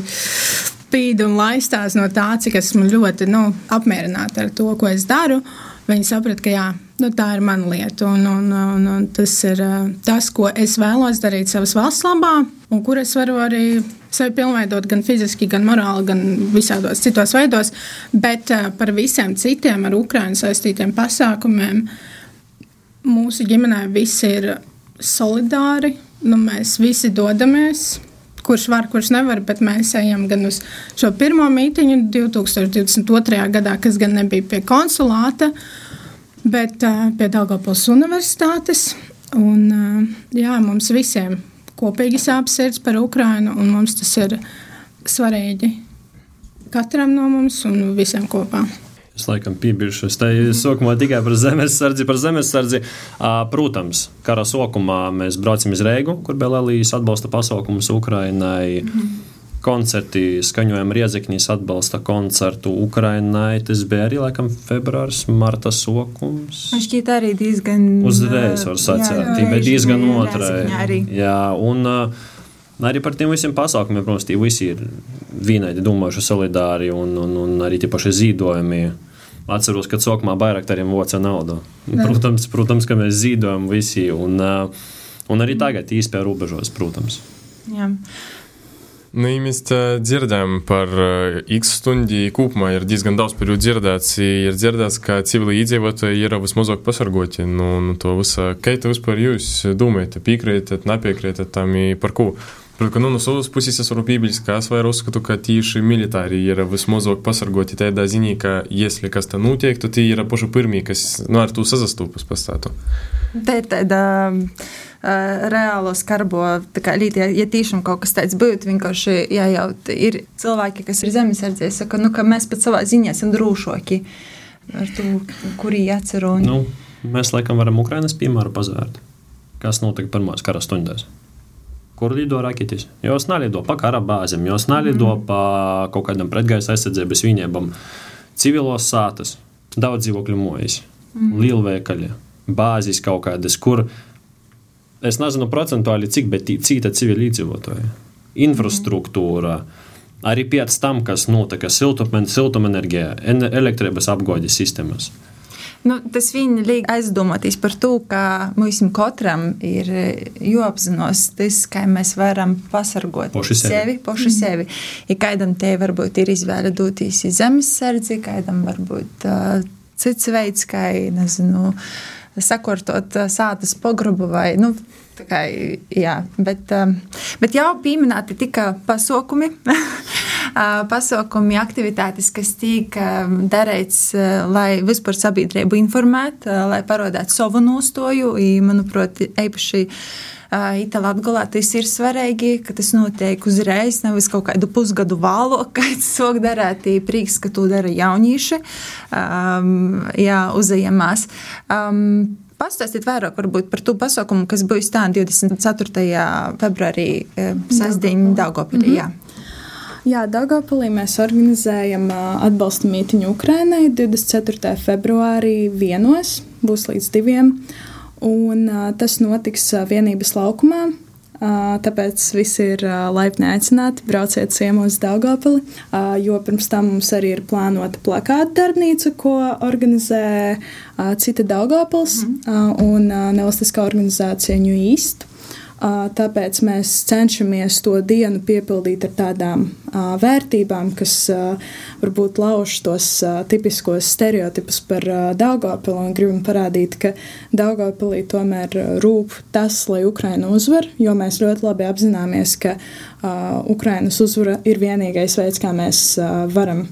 spīd un laistās no tā, cik esmu ļoti nu, apmierināta ar to, ko es daru, viņi saprata, ka jā, nu, tā ir mana lieta un, un, un, un tas ir tas, ko es vēlos darīt savas valsts labā un kur es varu arī sevi pilnveidot gan fiziski, gan morāli, gan visādos citos veidos, bet uh, par visiem citiem ar Ukraiņu saistītiem pasākumiem mūsu ģimenē visi ir solidāri. Nu, mēs visi dodamies, kurš var, kurš nevar, bet mēs ejam gan uz šo pirmo mītīņu 2022. gadā, kas gan nebija pie konsulāta, bet uh, pie Daugavpils universitātes. Un, uh, jā, mums visiem kopīgi sāp sirds par Ukrajinu, un mums tas ir svarīgi katram no mums un visiem kopā. Es laikam piebilšu, es teicu, sākumā tikai par zemesardzi. Par zemesardzi. Protams, kara sākumā mēs braucam uz Reigu, kur Belēlijas atbalsta pasaukumus Ukrainai. Mm -hmm koncerti, skaņojam Riezekņīs atbalsta koncertu Ukrainai. Tas bija arī laikam februārs, marta sokums. Man šķiet arī diezgan. Uzreiz var sacēt, bet diezgan otrai. Jā, un arī par tiem visiem pasākumiem, protams, tie visi ir vienādi domājuši solidāri un, un, un arī tie paši zīdojumi. Atceros, ka sākumā Bairaktariem voca naudu. Protams, protams, ka mēs zīdojam visi un, un arī tagad īstenībā robežos, protams. Jā. Ja mēs dzirdējam par X stundu kopumā, ir diezgan daudz par jų dzirdēts. Ir dzirdēts, ka civili iedzīvotāji ir vismazāk pasargoti no nu, nu, to visa. Kā vispār jūs domājat, piekrītat, nepiekrītat tam, par ko? Protams, nu, no savas puses es varu piebilst, ka es vairāk uzskatu, ka tieši militāri ir vismazāk pasargoti tādā ziņā, ka, ja kas tā notiek, tad tie ir paši pirmie, kas nu, ar to sazastūpas pastātu. Tā ir tāda. Uh uh, reālo skarbo līdzi. Ja, ja tiešām kaut kas tāds būtu, vienkārši jājaut, ir cilvēki, kas ir zemesardzē, saka, nu, ka mēs pat savā ziņā esam drošāki ar to, kuri jācer. Un... Nu, mēs laikam varam Ukrainas piemēru pazvērt, kas notika pirmās kara stundās kur lido raketis. Jos nelido pa kara bāzēm, jos nelido mm. pa kaut kādam pretgaisa aizsardzības vienībām. Civilos sātas, daudz dzīvokļu mojas, mm. lielveikali, bāzes kaut kādas, kur es nezinu procentuāli cik, bet cita civili iedzīvotāji. Infrastruktūra. Arī pēc tam, kas notika siltumenerģijā, elektrības apgādes sistēmas. Nu, tas viņa liek aizdomāties par to, ka mums katram ir jāapzinās tas, kā mēs varam pasargot Poši sevi. sevi, poši mm. sevi. Ja kādam te varbūt ir izvēle doties uz zemesardzi, kādam varbūt uh, cits veids, kā, nezinu, sakortot uh, sātas pogrobu vai, nu, kā, jā, bet, bet jau pieminēti tika pasaukumi, pasaukumi, aktivitātes, kas tiek darīts, lai vispār sabiedrību informētu, lai parādītu savu nostoju, manuprāt, īpaši. Itālijā atgulā tas ir svarīgi, ka tas notiek uzreiz, nevis kaut kādu pusgadu vālo, kad sāk darīt prieks, ka to dara jaunieši, um, jā, uzejamās. Um, Pastāstiet vairāk par to pasaukumu, kas būs tā 24. februārī sastāvdaļā Daugopilī. Mm -hmm. Jā, Dārgopilī mēs organizējam atbalsta mītiņu Ukrainai 24. februārī vienos, būs līdz diviem, un tas notiks vienības laukumā. Tāpēc visi ir laipni aicināti, brauciet ciemos Daugopili, jo pirms tam mums arī ir plānota plakāta darbnīca, ko organizē cita Daugopils mm. un nevalstiskā organizācija New East. Tāpēc mēs cenšamies to dienu piepildīt ar tādām vērtībām, kas varbūt lauž tos tipiskos stereotipus par Daugopilu un gribam parādīt, ka Daugopilī tomēr rūp tas, lai Ukraina uzvar, jo mēs ļoti labi apzināmies, ka Ukrainas uzvara ir vienīgais veids, kā mēs varam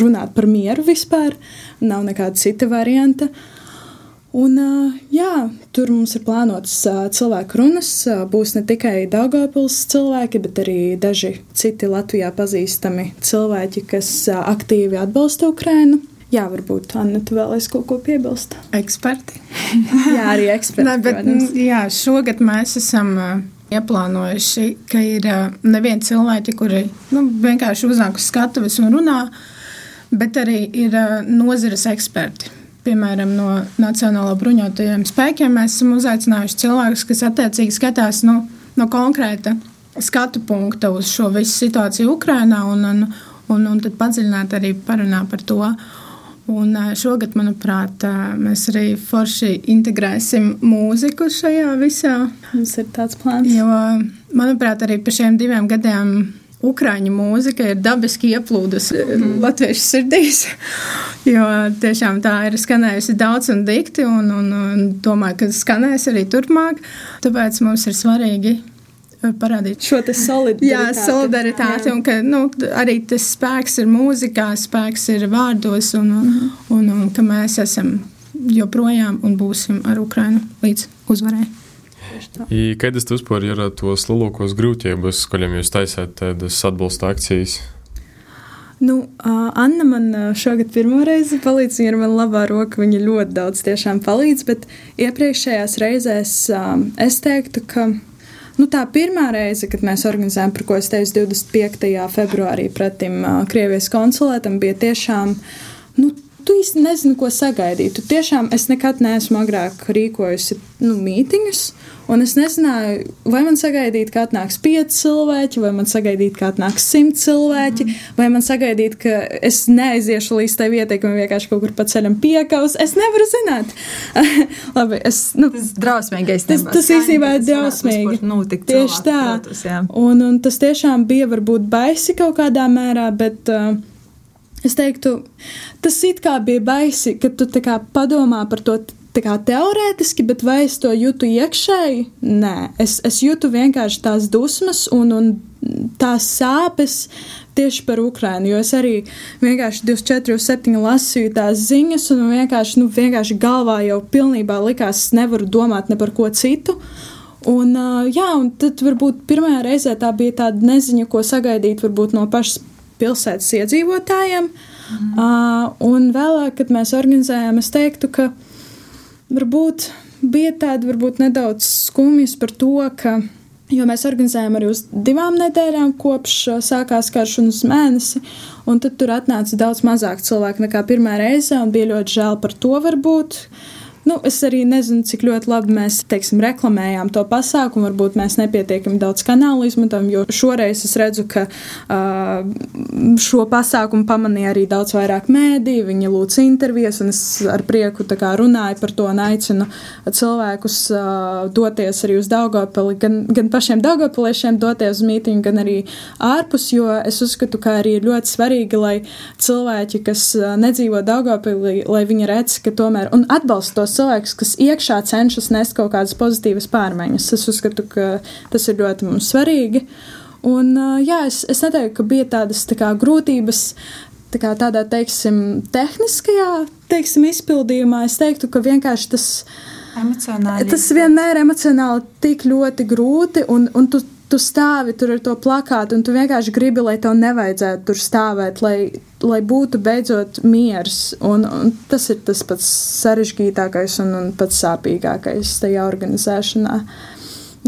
runāt par mieru vispār, nav nekāda cita varianta. Uh, Un, jā, tur mums ir plānotas cilvēku runas. Būs ne tikai Daugopils cilvēki, bet arī daži citi Latvijā pazīstami cilvēki, kas aktīvi atbalsta Ukrainu. Jā, varbūt Anna, tu vēlēsi kaut ko piebilst? Eksperti. jā, arī eksperti. ne, bet, jā, šogad mēs esam ieplānojuši, ka ir nevieni cilvēki, kuri nu, vienkārši uznāk uz skatuves un runā, bet arī ir nozares eksperti piemēram, no Nacionālo bruņotajiem spēkiem, mēs esam uzaicinājuši cilvēkus, kas attiecīgi skatās nu, no konkrēta skatu punkta uz šo visu situāciju Ukrajinā un, un, un, un tad padziļināt arī parunā par to. Un šogad, manuprāt, mēs arī forši integrēsim mūziku šajā visā. Mums ir tāds plāns. Jo, manuprāt, arī par šiem diviem gadiem Ukrāņu mūzika ir dabiski ieplūdusi mm. latviešu sirdīs, jo tiešām tā ir skanējusi daudz un dikti, un, un, un domāju, ka skanēs arī turpmāk. Tāpēc mums ir svarīgi eh, parādīt šo solidaritāti. Jā, solidaritāti, jā. un ka nu, arī tas spēks ir mūzikā, spēks ir vārdos, un, mm. un, un, un ka mēs esam joprojām un būsim ar Ukrainu līdz uzvarai. I kādas vispār ir tos lielākos grūtības, kuriem jūs taisāt tādas atbalsta akcijas? Nu, uh, Anna man šogad pirmo reizi palīdz, viņa ir man labā roka, viņa ļoti daudz tiešām palīdz, bet iepriekšējās reizēs um, es teiktu, ka nu, tā pirmā reize, kad mēs organizējām, par ko es teicu, 25. februārī pretim uh, Krievijas konsulētam, bija tiešām nu, tu īsti nezini, ko sagaidīt. Tu tiešām es nekad neesmu agrāk rīkojusi nu, mītiņus, un es nezināju, vai man sagaidīt, ka atnāks pieci cilvēki, vai man sagaidīt, ka atnāks simt cilvēki, mm. vai man sagaidīt, ka es neaiziešu līdz tai vietai, ka man vienkārši kaut kur pa ceļam piekaus. Es nevaru zināt. Labi, es, nu, tas drausmīgais. Tas, tas īstenībā ir drausmīgi. Tieši tā. Protus, un, un tas tiešām bija varbūt baisi kaut kādā mērā, bet. Uh, Es teiktu, tas it kā bija baisi, ka tu padomā par to kā teorētiski, bet vai es to jūtu iekšēji? Nē, es, es jūtu vienkārši tās dusmas un, un tās sāpes tieši par Ukrajinu. Jo es arī vienkārši 24, 7 lasīju tās ziņas, un vienkārši, nu, vienkārši galvā jau pilnībā likās, es nevaru domāt ne par ko citu. Un, jā, un tad varbūt pirmajā reizē tā bija tāda neziņa, ko sagaidīt varbūt no pašas pilsētas iedzīvotājiem. Mm. Uh, un vēlāk, kad mēs organizējām, es teiktu, ka varbūt bija tāda varbūt nedaudz skumjas par to, ka. Jo mēs organizējām arī uz divām nedēļām, kopš sākās karš un uz mēnesi, un tad tur atnāca daudz mazāk cilvēku nekā pirmā reize, un bija ļoti žēl par to varbūt. Nu, es arī nezinu, cik ļoti labi mēs teiksim, reklamējām to pasākumu. Varbūt mēs nepietiekami daudz kanālu izmantojam, jo šoreiz es redzu, ka uh, šo pasākumu pamanīja arī daudz vairāk mēdī. Viņi lūdz intervijas, un es ar prieku kā, runāju par to un aicinu cilvēkus uh, doties arī uz Daugopili, gan, gan pašiem Daugopiliešiem doties uz mītiņu, gan arī ārpus, jo es uzskatu, ka arī ir ļoti svarīgi, lai cilvēki, kas nedzīvo Daugopili, lai viņi redz, ka tomēr un atbalsta tos cilvēkus, kas iekšā cenšas nest kaut kādas pozitīvas pārmaiņas. Es uzskatu, ka tas ir ļoti mums svarīgi. Un, jā, es, es neteiktu, ka bija tādas tā kā, grūtības tā kā, tādā, teiksim, tehniskajā teiksim, izpildījumā. Es teiktu, ka vienkārši tas emocionāli. Tas vienmēr emocionāli tik ļoti grūti, un, un tu, tu stāvi tur ar to plakātu, un tu vienkārši gribi, lai tev nevajadzētu tur stāvēt, lai, lai būtu beidzot miers. Un, un tas ir tas pats sarežģītākais un, un pats sāpīgākais tajā organizēšanā.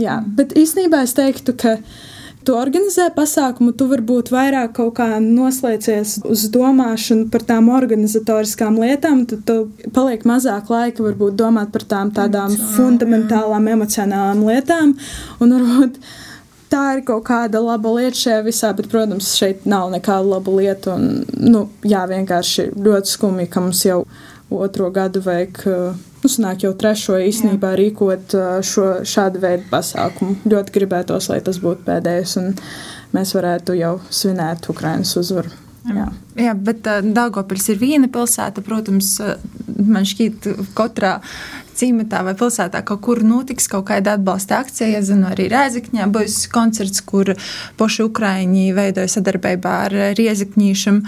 Jā, bet īstenībā es teiktu, ka tu organizē pasākumu, tu varbūt vairāk kaut kā noslēdzies uz domāšanu par tām organizatoriskām lietām, tad tu paliek mazāk laika varbūt domāt par tām tādām fundamentālām, emocionālām lietām. Un varbūt tā ir kaut kāda laba lieta šajā visā, bet, protams, šeit nav nekāda laba lieta. Un, nu, jā, vienkārši ļoti skumji, ka mums jau otro gadu vajag, nu, sanāk jau trešo īstenībā jā. rīkot šo šādu veidu pasākumu. Ļoti gribētos, lai tas būtu pēdējais, un mēs varētu jau svinēt Ukrainas uzvaru. Jā. Jā, bet uh, Dārgopils ir viena pilsēta. Protams, man šķiet, katrā cimetā vai pilsētā kaut kur notiks kaut kāda atbalsta akcija. Es zinu, arī Rēzakņā būs koncerts, kur poši Ukraiņi veidoja sadarbībā ar Riezakņīšam.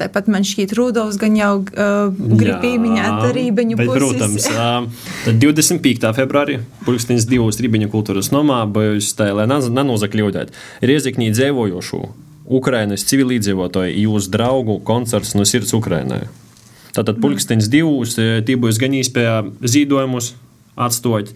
Tāpat man šķiet, Rudolfs gan jau grib pieminēt Rībeņu bet, puses. Protams, tad 25. februārī pulkstenis divos Rībeņu kultūras nomā būs tā, lai nenozakļūdēt Riezakņī dzēvojošu Ukrainas civilīdzīvotāju jūsu draugu koncerts no sirds Ukrainai. Tātad pulkstenis divus, e, tie būs gan īspējā zīdojumus atstot.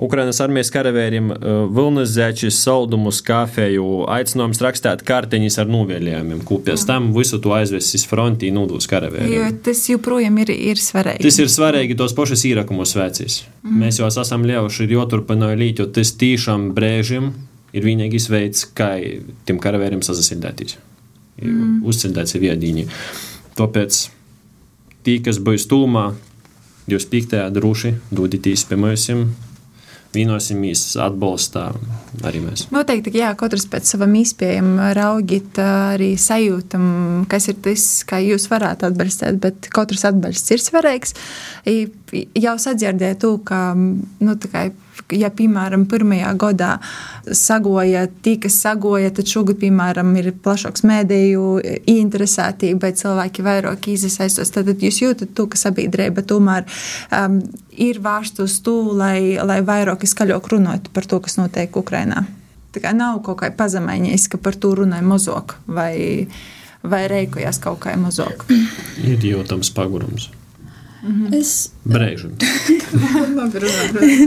Ukrainas armijas karavīriem e, vilnas zēčus, saldumus, kafēju, aicinājums rakstīt kartiņas ar novēlējumiem, ko pēc tam visu to aizvesis frontī nūdus karavīriem. Jo tas joprojām ir, ir svarīgi. Tas ir svarīgi tos pašus īrakumus vecīs. Mm. Mēs jau esam ļauši ir joturpināju līt, jo tas tīšām brēžim ir vienīgais veids, kā tiem karavīriem sasildīties. Mm. Uzcildīt sevi iedīņi. Tāpēc Tī, kas būs tūmā, jūs piektā droši dodieties pie mums. Vienosimies, atbalstā arī mēs. Noteikti, jā, katrs pēc savam izpējam raugiet, arī sajūtam, kas ir tas, kā jūs varētu atbalstīt, bet katrs atbalsts ir svarīgs. Jau sadzirdēju to, ka, nu, tā kā ja, piemēram, pirmajā gadā sagoja, tika sagoja, tad šogad, piemēram, ir plašāks mēdīju interesētība, cilvēki vairāk iesaistos. Tad jūs jūtat to, ka sabiedrība tomēr um, ir vērsta uz to, lai, lai vairāk skaļāk runātu par to, kas notiek Ukrainā. Tā kā nav kaut kā pazemējies, ka par to runāja mazāk vai, vai reikojas kaut kā mazāk. Ir jūtams pagurums. Mhm. Es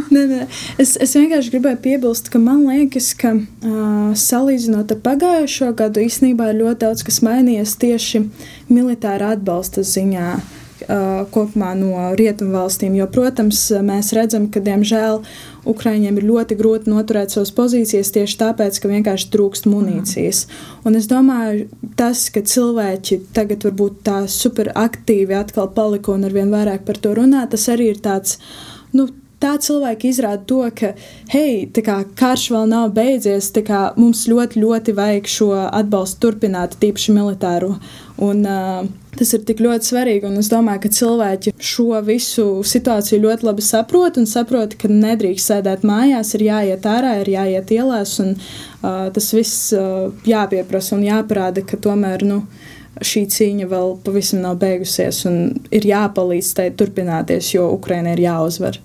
nē, nē. Es, es vienkārši gribēju piebilst, ka man liekas, ka uh, salīdzinot ar pagājušo gadu, īstenībā ir ļoti daudz kas mainījies tieši militāra atbalsta ziņā. Uh, kopumā no rietumu valstīm. Jo, protams, mēs redzam, ka, diemžēl, Ukraiņiem ir ļoti grūti noturēt savas pozīcijas tieši tāpēc, ka vienkārši trūkst munīcijas. Un es domāju, tas, ka cilvēki tagad varbūt tā super aktīvi atkal palika un arvien vairāk par to runā, tas arī ir tāds. Nu, tā cilvēki izrāda to, ka, hei, kā, karš vēl nav beidzies, kā, mums ļoti, ļoti vajag šo atbalstu turpināt, tīpaši militāru. Un, uh, tas ir tik ļoti svarīgi, un es domāju, ka cilvēki šo visu situāciju ļoti labi saprot un saprot, ka nedrīkst sēdēt mājās, ir jāiet ārā, ir jāiet ielās, un uh, tas viss uh, jāpieprasa un jāparāda, ka tomēr, nu, šī cīņa vēl pavisam nav beigusies, un ir jāpalīdz tai turpināties, jo Ukraina ir jāuzvar.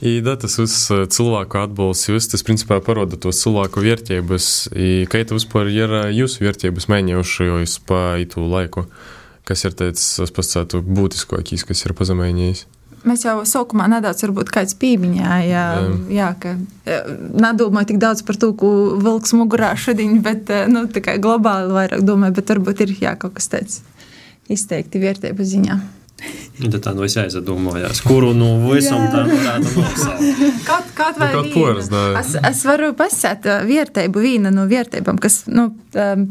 I da tas uz cilvēku atbalsts, jūs tas principā paroda tos cilvēku vērtības. Kā tas vispār ir jūsu vērtības mainījušajos pa itu laiku? Kas ir tāds, pasātu, būtiskākais, kas ir pazemējies? Mēs jau sākumā nedaudz pieminējām, jā, jā, ka nedomāju tik daudz par to, ko vilks mugurā šodien, bet nu, globāli vairāk domāju, bet varbūt ir jā, kaut kas tāds izteikti vērtību ziņā. Tad tā no es aizdomājos, kuru no visam tā varētu nosaukt. Kaut, kaut vai kaut viena. poras, es, es varu pasakāt uh, vērtību, viena no vērtībām, kas, nu, um,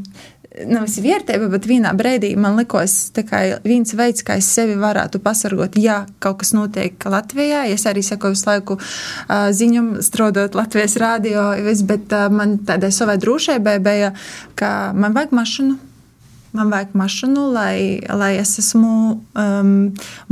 Nav vērtība, bet vienā brīdī man likās, ka viens veids, kā es sevi varētu pasargot, ja kaut kas notiek Latvijā. Es arī sekoju visu laiku uh, ziņām, strādājot Latvijas rādio, bet uh, man tādai savai drošībai bija, ka man vajag mašīnu. Man vajag mašīnu, lai, lai es esmu um,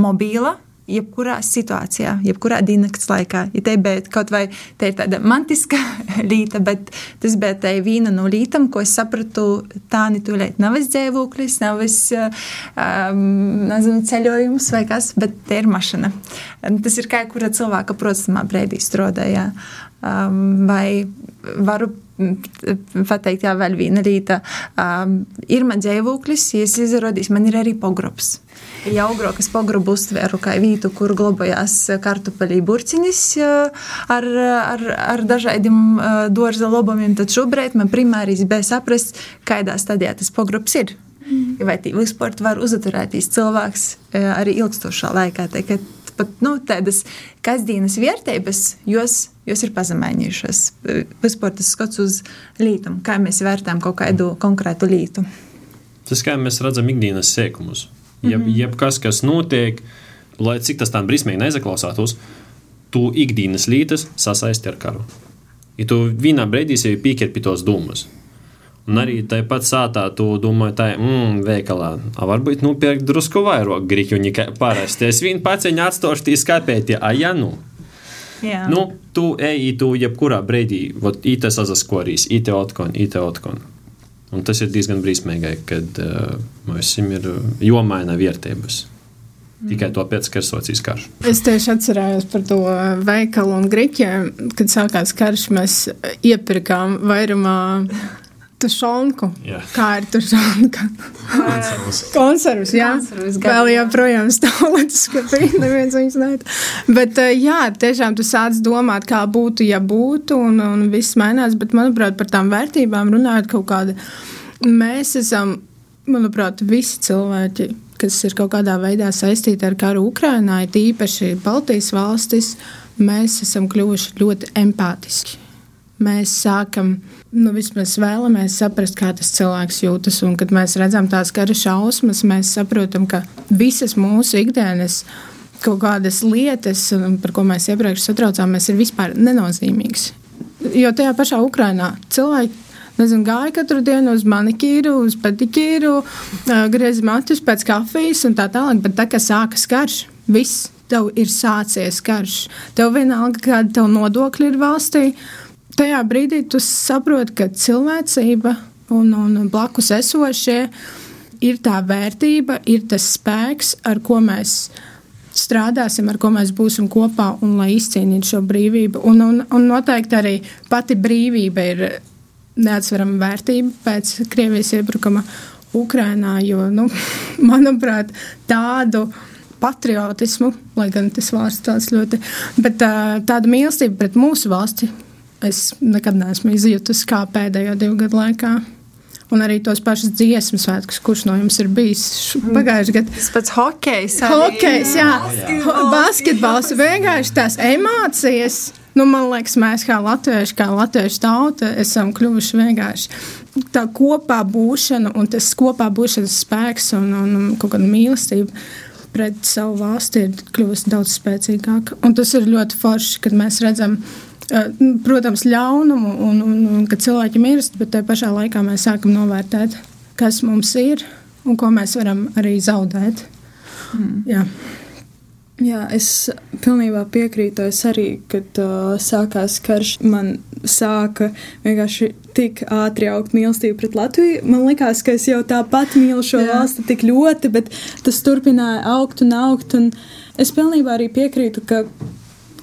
mobīla, jebkurā situācijā, jebkurā dienas laikā. Ja te bija kaut vai te ir tāda mantiska līta, bet tas bija tā viena no lītām, ko es sapratu, tā netūlīt nav dzīvoklis, nav um, nezinu, ceļojums vai kas, bet te ir mašana. Tas ir kā kura cilvēka procesā brīdī strādāja. Um, vai varu pateikt, jā, vēl viena lieta. Um, ir man dzīvoklis, ja es izrādīšu, man ir arī pogrobs. Ja augrokas pogrobu uztveru kā vietu, kur glabājās kartupeļi burciņas ar, ar, ar dažādiem dārza lobumiem, tad šobrīd man primāris bija saprast, kādā stadijā tas pogrobs ir. Mm. Vai vispār var uzturēties cilvēks arī ilgstošā laikā. Tā, pat nu, tādas kasdienas vērtības, jos, jos ir pazemējušas. Vispār tas skats uz lītumu, kā mēs vērtējam kaut kādu konkrētu lītu. Tas kā mēs redzam ikdienas sēkumus. Jeb, mm -hmm. Jebkas, kas notiek, lai cik tas tam brīsmīgi nezaklausātos, tu ikdienas lītas sasaisti ar karu. Ja tu vienā brīdī sev pieķer pie tos dūmus, Un arī tāpat sātā tu domā, tā ir mm, veikalā. A, varbūt nopirkt drusku vairāk grīķu nekā parasti. Es viņu paciņu atstāšu tī skapēti, a ja nu. Jā. Nu, tu ej, tu jebkurā brīdī, vot īte sazaskorīs, īte otkon, īte otkon. Un tas ir diezgan brīsmīgi, kad uh, mums ir jomaina vērtības. Tikai to pēc ir karš. Es tieši atcerējos par to veikalu un grīķiem. Kad sākās karš, mēs iepirkām vairumā tušonku. Jā. Kā ir tušonka? Konservus. Konservus, jā. Konservus, Vēl joprojām stāv līdz skapī, neviens viņus net. Bet, eh, jā, tiešām tu sāc domāt, kā būtu, ja būtu, un, un viss mainās, bet, manuprāt, par tām vērtībām runājot kaut kāda, mēs esam, manuprāt, visi cilvēki, kas ir kaut kādā veidā saistīti ar karu Ukrainā, ir īpaši Baltijas valstis, mēs esam kļuvuši ļoti empātiski. Mēs sākam nu, vismaz vēlamies saprast, kā tas cilvēks jūtas. Un, kad mēs redzam tās kara šausmas, mēs saprotam, ka visas mūsu ikdienas kaut kādas lietas, par ko mēs iepriekš satraucāmies, ir vispār nenozīmīgas. Jo tajā pašā Ukrainā cilvēki nezinu, gāja katru dienu uz manikīru, uz pedikīru, grieza matus pēc kafijas un tā tālāk. Bet tā kā sākas karš, viss tev ir sācies karš. Tev vienalga, kāda tev nodokļi ir valstī tajā brīdī tu saproti, ka cilvēcība un, un blakus esošie ir tā vērtība, ir tas spēks, ar ko mēs strādāsim, ar ko mēs būsim kopā un lai izcīnītu šo brīvību. Un, un, un noteikti arī pati brīvība ir neatsverama vērtība pēc Krievijas iebrukuma Ukrainā, jo, nu, manuprāt, tādu patriotismu, lai gan tas vārds tāds ļoti, bet tāda mīlestība pret mūsu valsti es nekad neesmu izjutusi kā pēdējo divu gadu laikā. Un arī tos pašus dziesmu svētkus, kurš no jums ir bijis pagājušajā gadā. Tas pats hokejs. Hokejs, jā, jā. basketbols, vienkārši tās emocijas. Nu, man liekas, mēs kā latvieši, kā latviešu tauta, esam kļuvuši vienkārši tā kopā būšana un tas kopā būšanas spēks un, un, un kaut kāda mīlestība pret savu valsti ir kļuvusi daudz spēcīgāka. Un tas ir ļoti forši, kad mēs redzam, ka protams, ļaunumu un, un, un ka cilvēki mirst, bet tajā pašā laikā mēs sākam novērtēt, kas mums ir un ko mēs varam arī zaudēt. Mm. Jā. Jā, es pilnībā piekrītu. Es arī, kad uh, sākās karš, man sāka vienkārši tik ātri augt mīlestība pret Latviju. Man liekas, ka es jau tāpat mīlu šo Jā. valsti tik ļoti, bet tas turpināja augt un augt. Un es pilnībā arī piekrītu, ka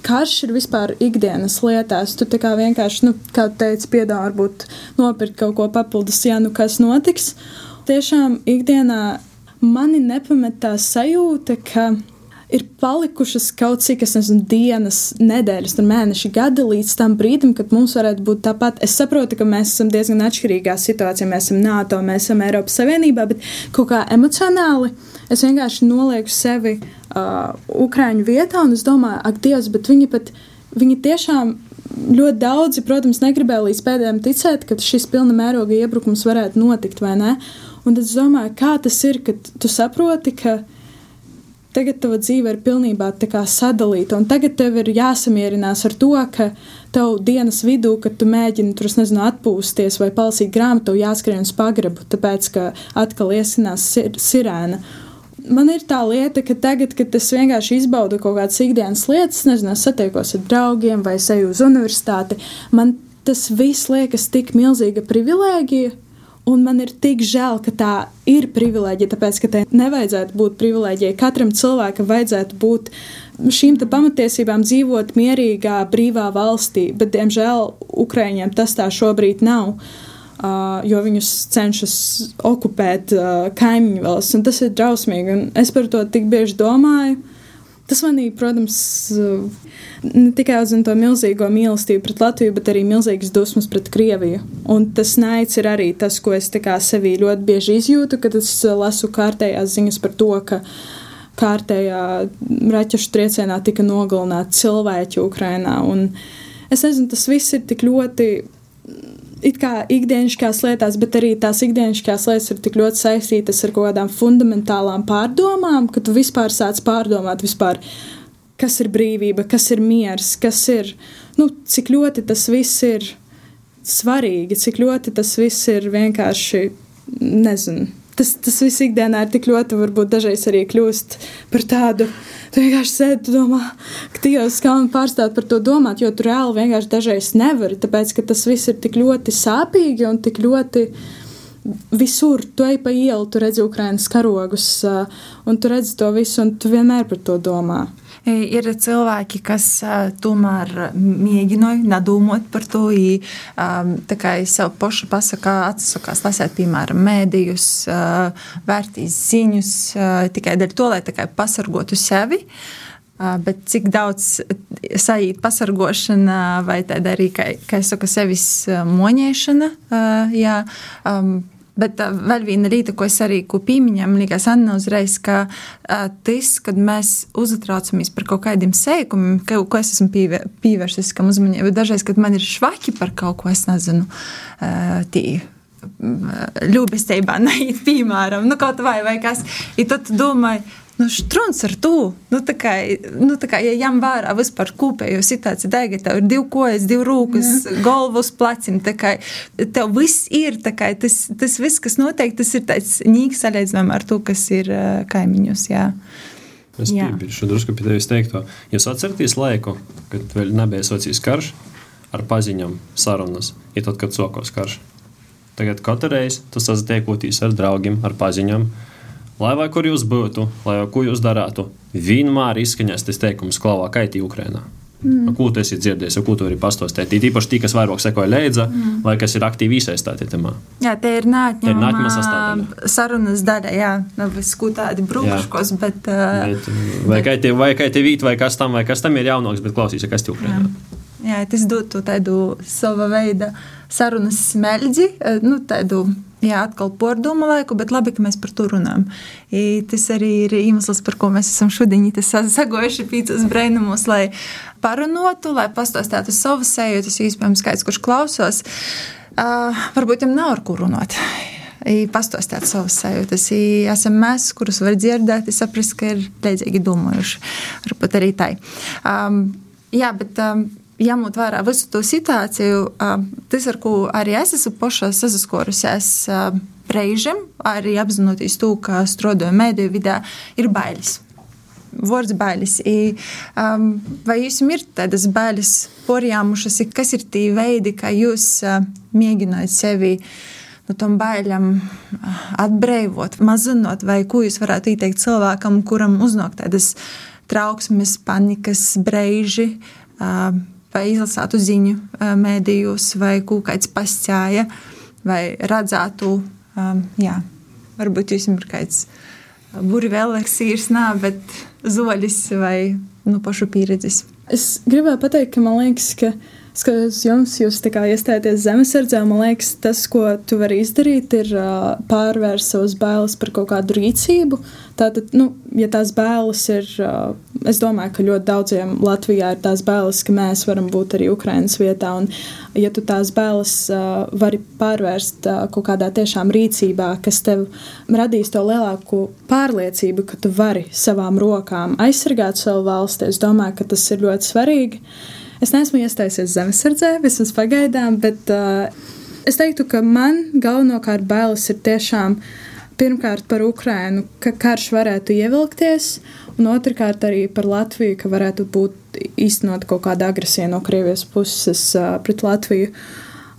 karš ir vispār ikdienas lietās. Tu kā vienkārši, nu, kā teici, piedāvā varbūt nopirkt kaut ko papildus, ja nu kas notiks. Tiešām ikdienā mani nepamet tā sajūta, ka ir palikušas kaut cik, nezinu, dienas, nedēļas, mēneši, gadi līdz tam brīdim, kad mums varētu būt tāpat. Es saprotu, ka mēs esam diezgan atšķirīgā situācijā. Mēs esam NATO, mēs esam Eiropas Savienībā, bet kaut kā emocionāli es vienkārši nolieku sevi uh, Ukrāņu vietā un es domāju, ak, Dievs, bet viņi pat, viņi tiešām ļoti daudzi, protams, negribēja līdz pēdējiem ticēt, ka šis pilna mēroga iebrukums varētu notikt, vai ne? Un tad es domāju, kā tas ir, kad tu saproti, ka tagad tava dzīve ir pilnībā sadalīta, un tagad tev ir jāsamierinās ar to, ka tev dienas vidū, kad tu mēģini tur, nezinu, atpūsties vai palasīt grāmatu, jāskrien uz pagrabu, tāpēc, ka atkal iesinās sir sirēna. Man ir tā lieta, ka tagad, kad es vienkārši izbaudu kaut kādas ikdienas lietas, nezinu, satiekos ar draugiem vai eju uz universitāti, man tas viss liekas tik milzīga privilēģija, Un man ir tik žēl, ka tā ir privilēģija, tāpēc, ka tai nevajadzētu būt privilēģijai. Katram cilvēkam vajadzētu būt šīm pamatiesībām dzīvot mierīgā, brīvā valstī, bet, diemžēl, Ukraiņiem tas tā šobrīd nav. Uh, jo viņus cenšas okupēt uh, kaimiņu valsts, un tas ir drausmīgi. Es par to tik bieži domāju. Tas manī, protams, ne tikai uzzina to milzīgo mīlestību pret Latviju, bet arī milzīgas dusmas pret Krieviju. Un tas naids ir arī tas, ko es sevī ļoti bieži izjūtu, kad es lasu kārtējās ziņas par to, ka kārtējā raķešu triecienā tika nogalināti cilvēki Ukrainā. Un es nezinu, tas viss ir tik ļoti it kā ikdienišķās lietās, bet arī tās ikdienišķās lietas ir tik ļoti saistītas ar kaut kādām fundamentālām pārdomām, ka tu vispār sāc pārdomāt, vispār, kas ir brīvība, kas ir miers, kas ir, nu, cik ļoti tas viss ir svarīgi, cik ļoti tas viss ir vienkārši, nezinu tas, tas viss ikdienā ir tik ļoti, varbūt dažreiz arī kļūst par tādu. Tu vienkārši sēdi, tu domā, ka Dievs, kā man pārstāt par to domāt, jo tu reāli vienkārši dažreiz nevari, tāpēc, ka tas viss ir tik ļoti sāpīgi un tik ļoti visur. Tu ej pa ielu, tu redzi Ukrainas karogus, un tu redzi to visu, un tu vienmēr par to domā. Ir cilvēki, kas tomēr mēģināja nedomāt par to, tā kā sev pašu pasakā, atsakās lasēt, piemēram, mēdījus, vērtīs ziņus tikai dēļ to, lai pasargotu sevi. Bet cik daudz sajūt pasargošana vai tāda arī, kā, kā es saku, sevis moņēšana, jā, Bet vēl viena lieta, ko es arī pieminēju, liekas, Anna uzreiz, ka tas, kad mēs uztraucamies par kaut kādiem seikumiem, ka, ko es esmu pievērsis kam uzmanību, dažreiz, kad man ir švaki par kaut ko, es nezinu, tī ļubestībā neiet, piemēram, nu kaut vai vai kas, i tad domāju, Nu, Strūns ar to, nu, tā kā, nu, tā kā ja ņem vērā vispār kopējo situāciju, dēļ, tev ir divi kojas, divi rūkas, galva uz pleciem, tā kā tev viss ir, tā kā tas, tas viss, kas notiek, tas ir tāds nīgs salīdzinājumā ar to, kas ir kaimiņos, jā. Es piebilšu drusku pie tevis teikto. Jūs atceraties laiku, kad vēl nebija socijas karš ar paziņām sarunas, ja tad, kad sokos karš. Tagad katru reizi tas sasatiekoties ar draugiem, ar paziņām, lai vai kur jūs būtu, lai ko jūs darātu, vienmēr izskaņas tas teikums, klavā kaitī Ukrainā. Mm. Ko tu esi dzirdējis, ko tu vari pastāstīt? Tīpaši tie, kas vairāk sekoja līdzi, mm. vai kas ir aktīvi iesaistīti tajā. Jā, tie ir nākamā sastāvdaļa. Sarunas daļa, jā, nav viss ko tādi brūkškos, bet, uh, bet. Vai kā te vīt, vai kas tam, vai kas tam ir jaunāks, bet klausīsies, kas te Ukrainā. Jā, tas dotu tādu sava veida sarunas smeļģi, nu, tādu Jā, atkal pārdomu laiku, bet labi, ka mēs par to runājam. I, tas arī ir iemesls, par ko mēs esam šodien sagojuši pīcis brainumus, lai parunātu, lai pastāstītu savas sajūtas, iespējams, kāds, kurš klausās. Uh, varbūt viņam nav ar ko runāt. Pastāstīt savas sajūtas. I, esam mēs, kurus var dzirdēt, saprast, ka ir līdzīgi domājuši. Varbūt arī tā. Um, jā, bet um, ņemot vērā visu to situāciju, tas, ar ko arī es esmu pašā saskarusies reizēm, arī apzinoties to, ka strādāju mediju vidē, ir bailes. Vārds bailes. I, um, vai jums ir tādas bailes porjāmušas, kas ir tie veidi, kā jūs uh, mēģināt sevi no tam bailēm atbrīvot, mazinot, vai ko jūs varētu ieteikt cilvēkam, kuram uznāk tādas trauksmes, panikas, brīži, uh, vai izlasātu ziņu mēdījos, vai kāds pascāja, vai redzētu, jā, varbūt jums ir kāds burvīlis, īrs nav, bet zolis vai nu, pašu pieredzes. Es gribēju pateikt, ka man liekas, ka skatoties jums, jūs iestājāties zemesardzē, man liekas, tas, ko tu vari izdarīt, ir uh, pārvērst savas bailes par kaut kādu rīcību. Tātad, nu, ja tās bailes ir, uh, es domāju, ka ļoti daudziem Latvijā ir tās bailes, ka mēs varam būt arī Ukrainas vietā, un ja tu tās bailes uh, vari pārvērst uh, kaut kādā tiešām rīcībā, kas tev radīs to lielāku pārliecību, ka tu vari savām rokām aizsargāt savu valsti, es domāju, ka tas ir ļoti svarīgi. Es neesmu iestājusies zemesardzē, vismaz pagaidām, bet uh, es teiktu, ka man galvenokārt bailes ir tiešām pirmkārt par Ukrajinu, ka karš varētu ievilkties, un otrkārt arī par Latviju, ka varētu būt īstenot kaut kāda agresija no Krievijas puses uh, pret Latviju.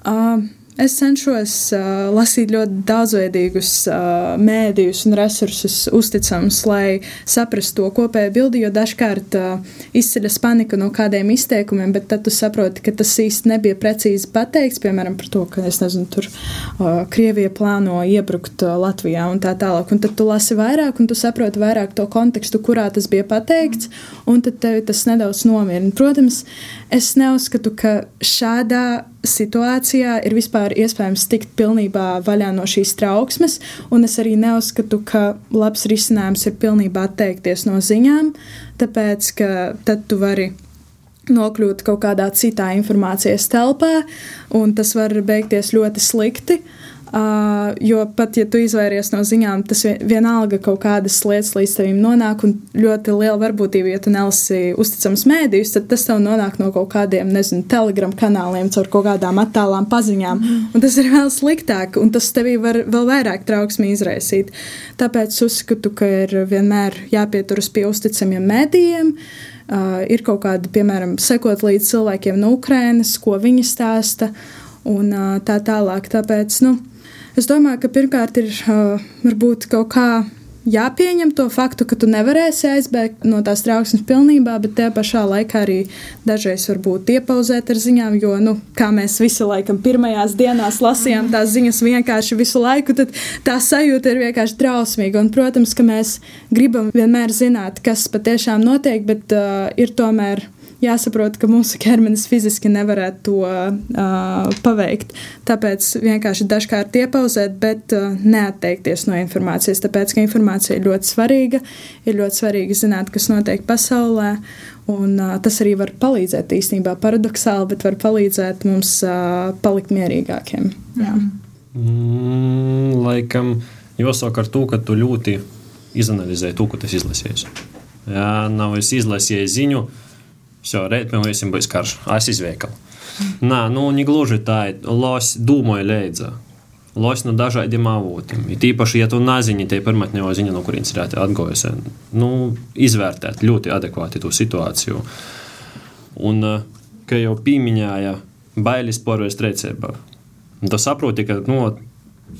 Uh, Es cenšos uh, lasīt ļoti daudzveidīgus uh, mēdījus un resursus, uzticamus, lai saprastu to kopējo bildi. Jo dažkārt uh, izceļas panika no kādiem izteikumiem, bet tad tu saproti, ka tas īsti nebija precīzi pateikts. Piemēram, par to, ka nezinu, tur uh, Krievija plāno iebrukt uh, Latvijā un tā tālāk. Un tad tu lasi vairāk, un tu saproti vairāk to kontekstu, kurā tas bija pateikts, un tad tevi tas nedaudz nomierina. Protams, es neuzskatu, ka šādā situācijā ir vispār iespējams tikt pilnībā vaļā no šīs trauksmes, un es arī neuzskatu, ka labs risinājums ir pilnībā atteikties no ziņām, tāpēc ka tad tu vari nokļūt kaut kādā citā informācijas telpā, un tas var beigties ļoti slikti. Uh, Uh, jo pat ja tu izvairies no ziņām, tas vienalga kaut kādas lietas līdz tevim nonāk, un ļoti liela varbūtība, ja tu nelasi uzticams mēdījus, tad tas tev nonāk no kaut kādiem, nezinu, telegram kanāliem, caur kaut kādām attālām paziņām, un tas ir vēl sliktāk, un tas tevī var vēl vairāk trauksmi izraisīt. Tāpēc uzskatu, ka ir vienmēr jāpieturas pie uzticamiem mēdījiem. Uh, ir kaut kāda, piemēram, sekot līdz cilvēkiem no Ukrainas, ko viņi stāsta, un uh, tā tālāk. Tāpēc, nu, Es domāju, ka pirmkārt ir uh, varbūt kaut kā jāpieņem to faktu, ka tu nevarēsi aizbēgt no tās trauksmes pilnībā, bet tajā pašā laikā arī dažreiz varbūt iepauzēt ar ziņām, jo, nu, kā mēs visu laikam pirmajās dienās lasījām tās ziņas vienkārši visu laiku, tad tā sajūta ir vienkārši drausmīga. Un, protams, ka mēs gribam vienmēr zināt, kas patiešām notiek, bet uh, ir tomēr jāsaprot, ka mūsu ķermenis fiziski nevarētu to uh, paveikt. Tāpēc vienkārši dažkārt iepauzēt, bet uh, neatteikties no informācijas. Tāpēc, ka informācija ir ļoti svarīga, ir ļoti svarīgi zināt, kas notiek pasaulē. Un, uh, tas arī var palīdzēt īstenībā paradoxāli, bet var palīdzēt mums uh, palikt mierīgākiem. Jā. Mm, laikam jāsaka ar to, ka tu ļoti izanalizēji to, ko tas izlasījis. Jā, nav es izlasīju ziņu, uh, Все, rīt pie mums būs karš, aizies veikalu. Nā, nu, ne gluži tā, los dūmoja leidza. Los no dažādiem avotiem. Ir tīpaši, ja tu nezini, te pirmotnējo ziņu, no kurienes ir atgojusi, nu, izvērtēt ļoti adekvāti to situāciju. Un, kā jau pieminēja, bailes porvēs treicībā. Tu saproti, ka, nu,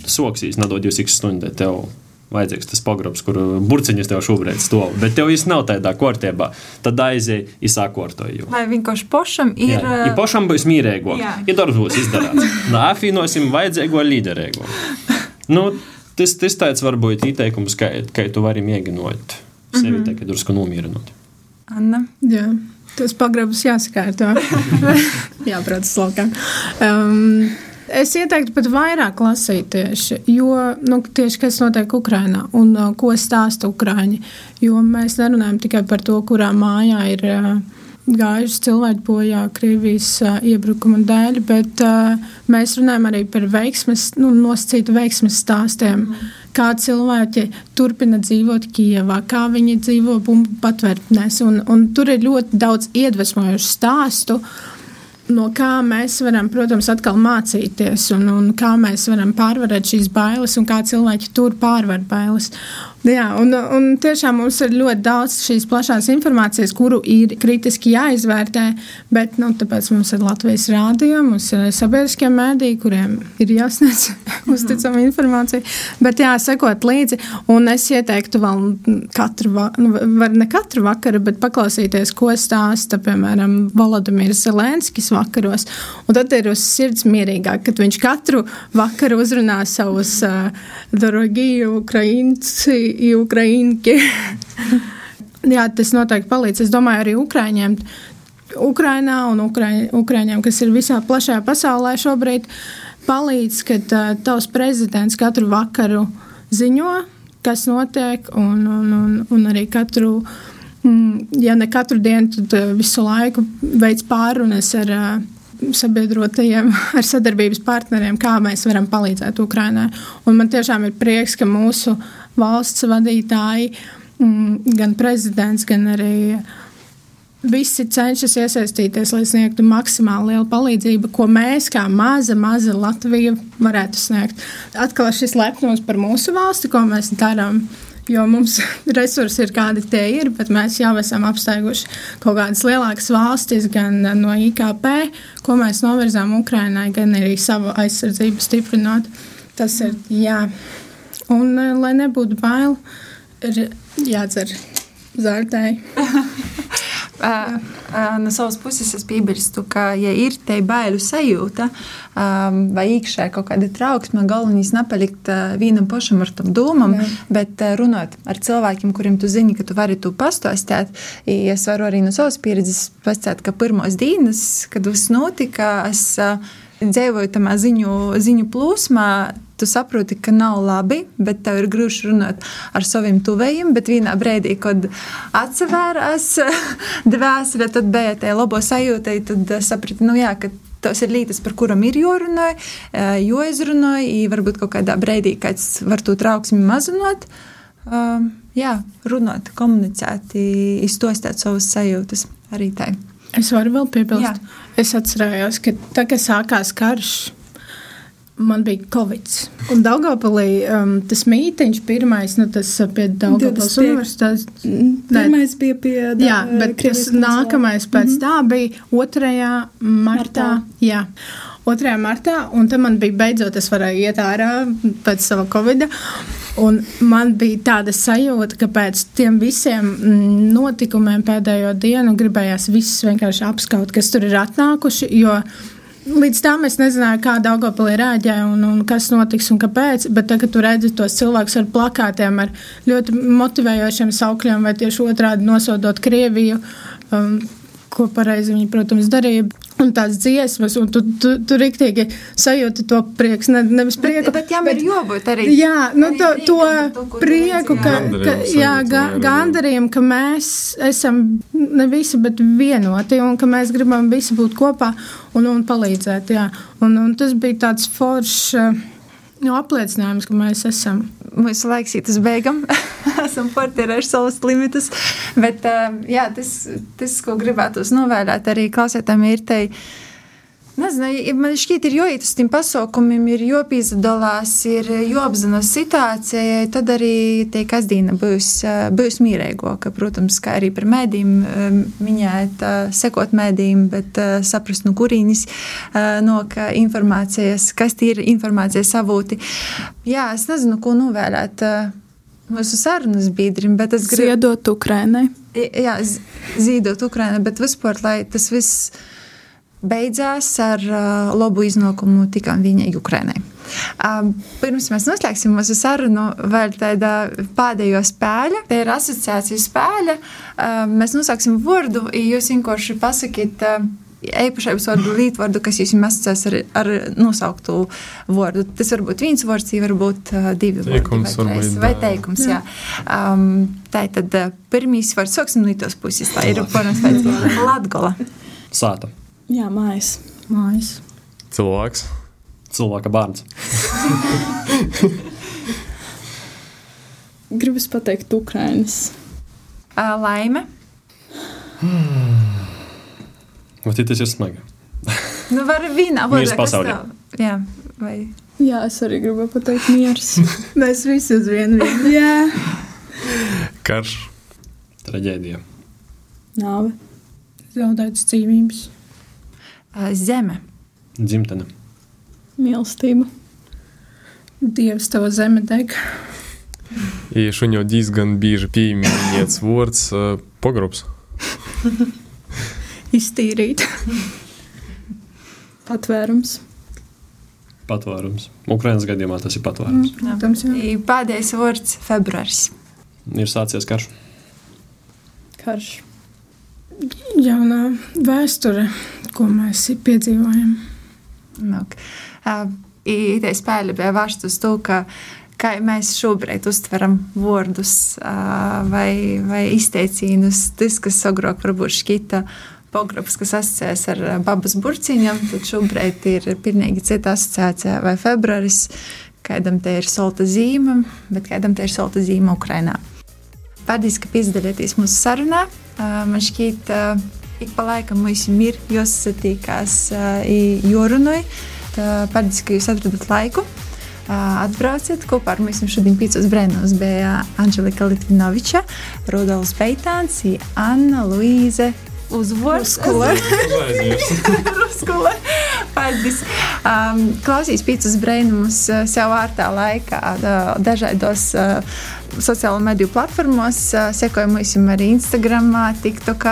soksīs nedod jūs x stundē tev vajadzīgs tas pogrobs, kur burciņas tev šobrīd stāv. Bet tev viss nav tādā kārtībā. Tad aizēj, izsākotoju. Lai vienkārši pašam ir. Jā, ja pašam būs mīrēgo. Jā, ja darbs būs izdarīts. Nu, afinosim vajadzīgo līderēgo. Nu, tas, tas tāds varbūt ieteikums, ka, ka tu vari mēģinot sevi mm -hmm. tā, drusku nomierinot. Anna? Jā. Tas pagrabs jāsakārto. Jābrauc uz laukām. Um, Es ieteiktu pat vairāk lasīt tieši, jo, nu, tieši kas notiek Ukrajinā un uh, ko stāsta Ukrāņi. Jo mēs nerunājam tikai par to, kurā mājā ir uh, gājuši cilvēki bojā Krievijas uh, iebrukuma dēļ, bet uh, mēs runājam arī par veiksmes, nu, nosacītu veiksmes stāstiem. Mm. Kā cilvēki turpina dzīvot Kijavā, kā viņi dzīvo bumbu patvērtnēs. Un, un tur ir ļoti daudz iedvesmojošu stāstu. Uh, no kā mēs varam, protams, atkal mācīties, un, un kā mēs varam pārvarēt šīs bailes, un kā cilvēki tur pārvar bailes. Jā, un, un tiešām mums ir ļoti daudz šīs plašās informācijas, kuru ir kritiski jāizvērtē, bet nu, tāpēc mums ir Latvijas rādio, mums ir sabiedriskie mēdīji, kuriem ir jāsniedz uzticama informācija. Bet jā, sekot līdzi, un es ieteiktu vēl katru, nu, var ne katru vakaru, bet paklausīties, ko stāsta, piemēram, Volodimirs Zelenskis vakaros. Un tad ir uz sirds mierīgāk, kad viņš katru vakaru uzrunā savus uh, Dorogi, Ukrainci, Ukraiņķi. Jā, tas noteikti palīdz. Es domāju, arī Ukrāņiem, Ukrainā un Ukrāņiem, kas ir visā plašajā pasaulē šobrīd, palīdz, uh, tavs prezidents katru vakaru ziņo, kas notiek, un, un, un, un arī katru, mm, ja ne katru dienu, tad uh, visu laiku veids pārunas ar uh, sabiedrotajiem, ar sadarbības partneriem, kā mēs varam palīdzēt Ukrainai. Un man tiešām ir prieks, ka mūsu valsts vadītāji Mm, gan prezidents, gan arī visi cenšas iesaistīties, lai sniegtu maksimāli lielu palīdzību, ko mēs, kā maza, maza Latvija, varētu sniegt. Atkal šis lepnums par mūsu valsti, ko mēs darām. Jo mums resursi ir kādi tie ir, bet mēs jau esam apsteiguši kaut kādas lielākas valstis, gan no IKP, ko mēs novirzām Ukrainai, gan arī savu aizsardzību stiprinot. Tas ir jā. Un eh, lai nebūtu bail, ir Jādzer zārtēji. Uh, uh, no savas puses es piebilstu, ka, ja ir te bailu sajūta um, vai iekšā kaut kāda trauksme, galvenais nepalikt uh, vienam pašam ar tam domam, Jā. bet runāt ar cilvēkiem, kuriem tu zini, ka tu vari to pastostēt. Es varu arī no savas pieredzes pastāstīt, ka pirmos dienas, kad viss notika, es dzīvoju tamā ziņu, ziņu plūsmā, tu saproti, ka nav labi, bet tev ir grūti runāt ar saviem tuvējiem. Bet vienā brīdī, kad atsevērās dvēsele, tad bija tā labo sajūta, tad saprati, nu jā, ka tas ir lietas, par kurām ir jārunā, jāizrunā, varbūt kaut kādā brīdī kāds var to trauksmi mazināt. Um, jā, runāt, komunicēt, izstostāt savas sajūtas arī tai. Es varu vēl piebilst. Jā. Es atcerējos, ka tā, kad sākās karš, Man bija Covid. Un Daugopilī um, tas mītiņš pirmais, nu tas uh, pie Daugopils universitātes. Pirmais bija pie da, Jā, bet tas nākamais pēc mm -hmm. tā bija 2. martā. martā. Jā. 2. martā, un tad man bija beidzot, es varēju iet ārā pēc sava covida. Un man bija tāda sajūta, ka pēc tiem visiem mm, notikumiem pēdējo dienu gribējās visus vienkārši apskaut, kas tur ir atnākuši. Jo Līdz tam es nezināju, kā Dārgopilī rēģē un, un kas notiks un kāpēc. Bet tagad, tu redzi tos cilvēkus ar plakātiem, ar ļoti motivējošiem saukļiem, vai tieši otrādi nosodot Krieviju, um, ko pareizi viņi, protams, darīja. Un tās dziesmas, un tu, tu, tu rīktīgi sajūti to prieku, ne, nevis prieku. Bet, bet jām bet, ir jābūt arī. Jā, nu arī to, to, to prieku, ka, ka, jā, ga, gandarījumu, ka mēs esam ne visi, bet vienoti, un ka mēs gribam visi būt kopā un, un palīdzēt, jā. Un, un tas bija tāds foršs nu, apliecinājums, ka mēs esam. Mūsu laiks ir tas beigam. esam portierējuši savus limitus. Bet jā, tas, tas, ko gribētu novērtēt arī klausētājiem, ir te. Nezinu, man šķiet, ir jāiet uz tiem pasaukumiem, ir jāpiedalās, ir jāapzinās situācijai. Tad arī tie kasdiena būs, būs mīrīgāka. Protams, kā arī par mēdīm minēt, sekot mēdīm, bet saprast, no kurienes nāk informācijas, kas ir informācijas avoti. Jā, es nezinu, ko novēlēt mūsu sarunas biedriem, bet es gribu. Ziedot Ukrainai. Jā, ziedot Ukrainai, bet vispār, lai tas viss beidzās ar uh, labu iznākumu tikai viņai Ukrainai. Um, pirms mēs noslēgsim mūsu sarunu, vēl tāda pēdējo spēle. Tā ir asociācijas spēle. Um, mēs nosāksim vārdu, ja jūs vienkārši pasakiet. Uh, Eipašības vārdu, līdzvārdu, kas jums asociēs ar, ar nosauktu vārdu. Tas var būt viens vārds, var būt uh, divi teikums, vārdi. Vai, vai, vai teikums, jā. jā. Um, tā ir tad uh, pirmīs vārds, sāksim no tos puses. Tā ir, protams, Latgola. Sāta. Jā, mājas. mājas. Cilvēks. Cilvēka bērns. Gribas pateikt, Ukraiņas. Laime. Vai tas ir smagi? nu, var vienā vārdā pasaulē. Jā, vai. Jā, es arī gribu pateikt, miers. Mēs visi uz vienu vietu. Jā. Karš. Traģēdija. Nāve. Zaudētas dzīvības. Zeme. Dzimtene. Mīlestība. Dievs, tava zeme deg. И що у нього diezgan bieži pieminēts vārds uh, pogrobs. Iztīrīt. Patvērums. Patvērums. Ukraiņas gadījumā tas ir patvērums. Mm, Protams, jā. Pēdējais vārds - februāris. ir sācies karš. Karš. Jaunā vēsture, ko mēs piedzīvojam. Nuk. Uh, Itē spēle bija vērsta uz to, ka kā mēs šobrīd uztveram vārdus uh, vai, vai izteicienus, tas, kas agrāk varbūt šķita pograbs, kas asociējas ar babas burciņam, tad šobrīd ir pilnīgi cita asociācija vai februāris, kādam te ir solta zīme, bet kādam te ir solta zīme Ukrainā. Paldies, ka piedalījāties mūsu sarunā. Man šķiet, ik pa laikam mums ir jāsatīkās jorunai. Paldies, ka jūs atradat laiku. Atbrauciet kopā ar mums šodien pīcos brēnos bija Anželika Litvinoviča, Rudolfs Beitāns, Anna Luīze uzvārds. Ruskule. Paldies. Um, klausīs pīcus brēnumus sev ārtā laikā dažādos uh, sociālo mediju platformos, uh, sekojam mums arī Instagram, TikTok,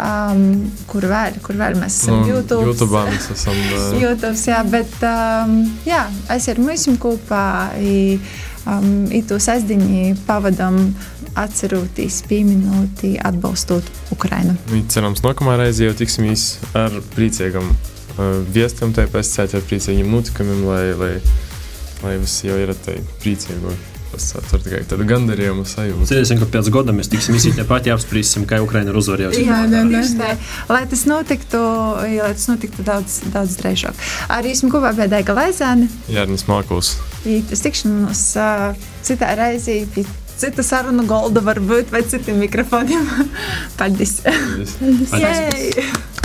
um, kur vēl, kur vēl mēs esam Nu, YouTube. YouTube mēs esam. uh, YouTube, jā, bet um, jā, es ar mums kopā i, um, itu sasdiņi pavadam atceroties, pieminot, atbalstot Ukrainu. Viņi cerams, nākamā reize jau tiksimies ar priecīgam uh, viestam, tāpēc ar priecīgiem notikumiem, lai, lai, lai viss jau ir tai priecīgi. Tur tikai tādu gandarījumu sajūtu. Cerēsim, ka pēc gada mēs tiksim visi tie paši apspriesim, kā Ukraina ir uzvarējusi. Jā, nē, nē. tā. Lai tas notiktu, jā, lai tas notiktu daudz, daudz drēžāk. Arī esmu kopā ar Dēga Laizāni. Jārnis Mākos. Tas tikšanos uh, citā reizē pie cita sarunu golda varbūt vai citiem mikrofoniem. Paldies! Jej! Paldies!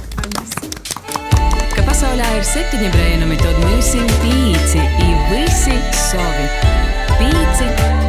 Ka pasaulē ir septiņi brēnumi, tad mums ir pīci, ir visi savi. Pīci brēnumi.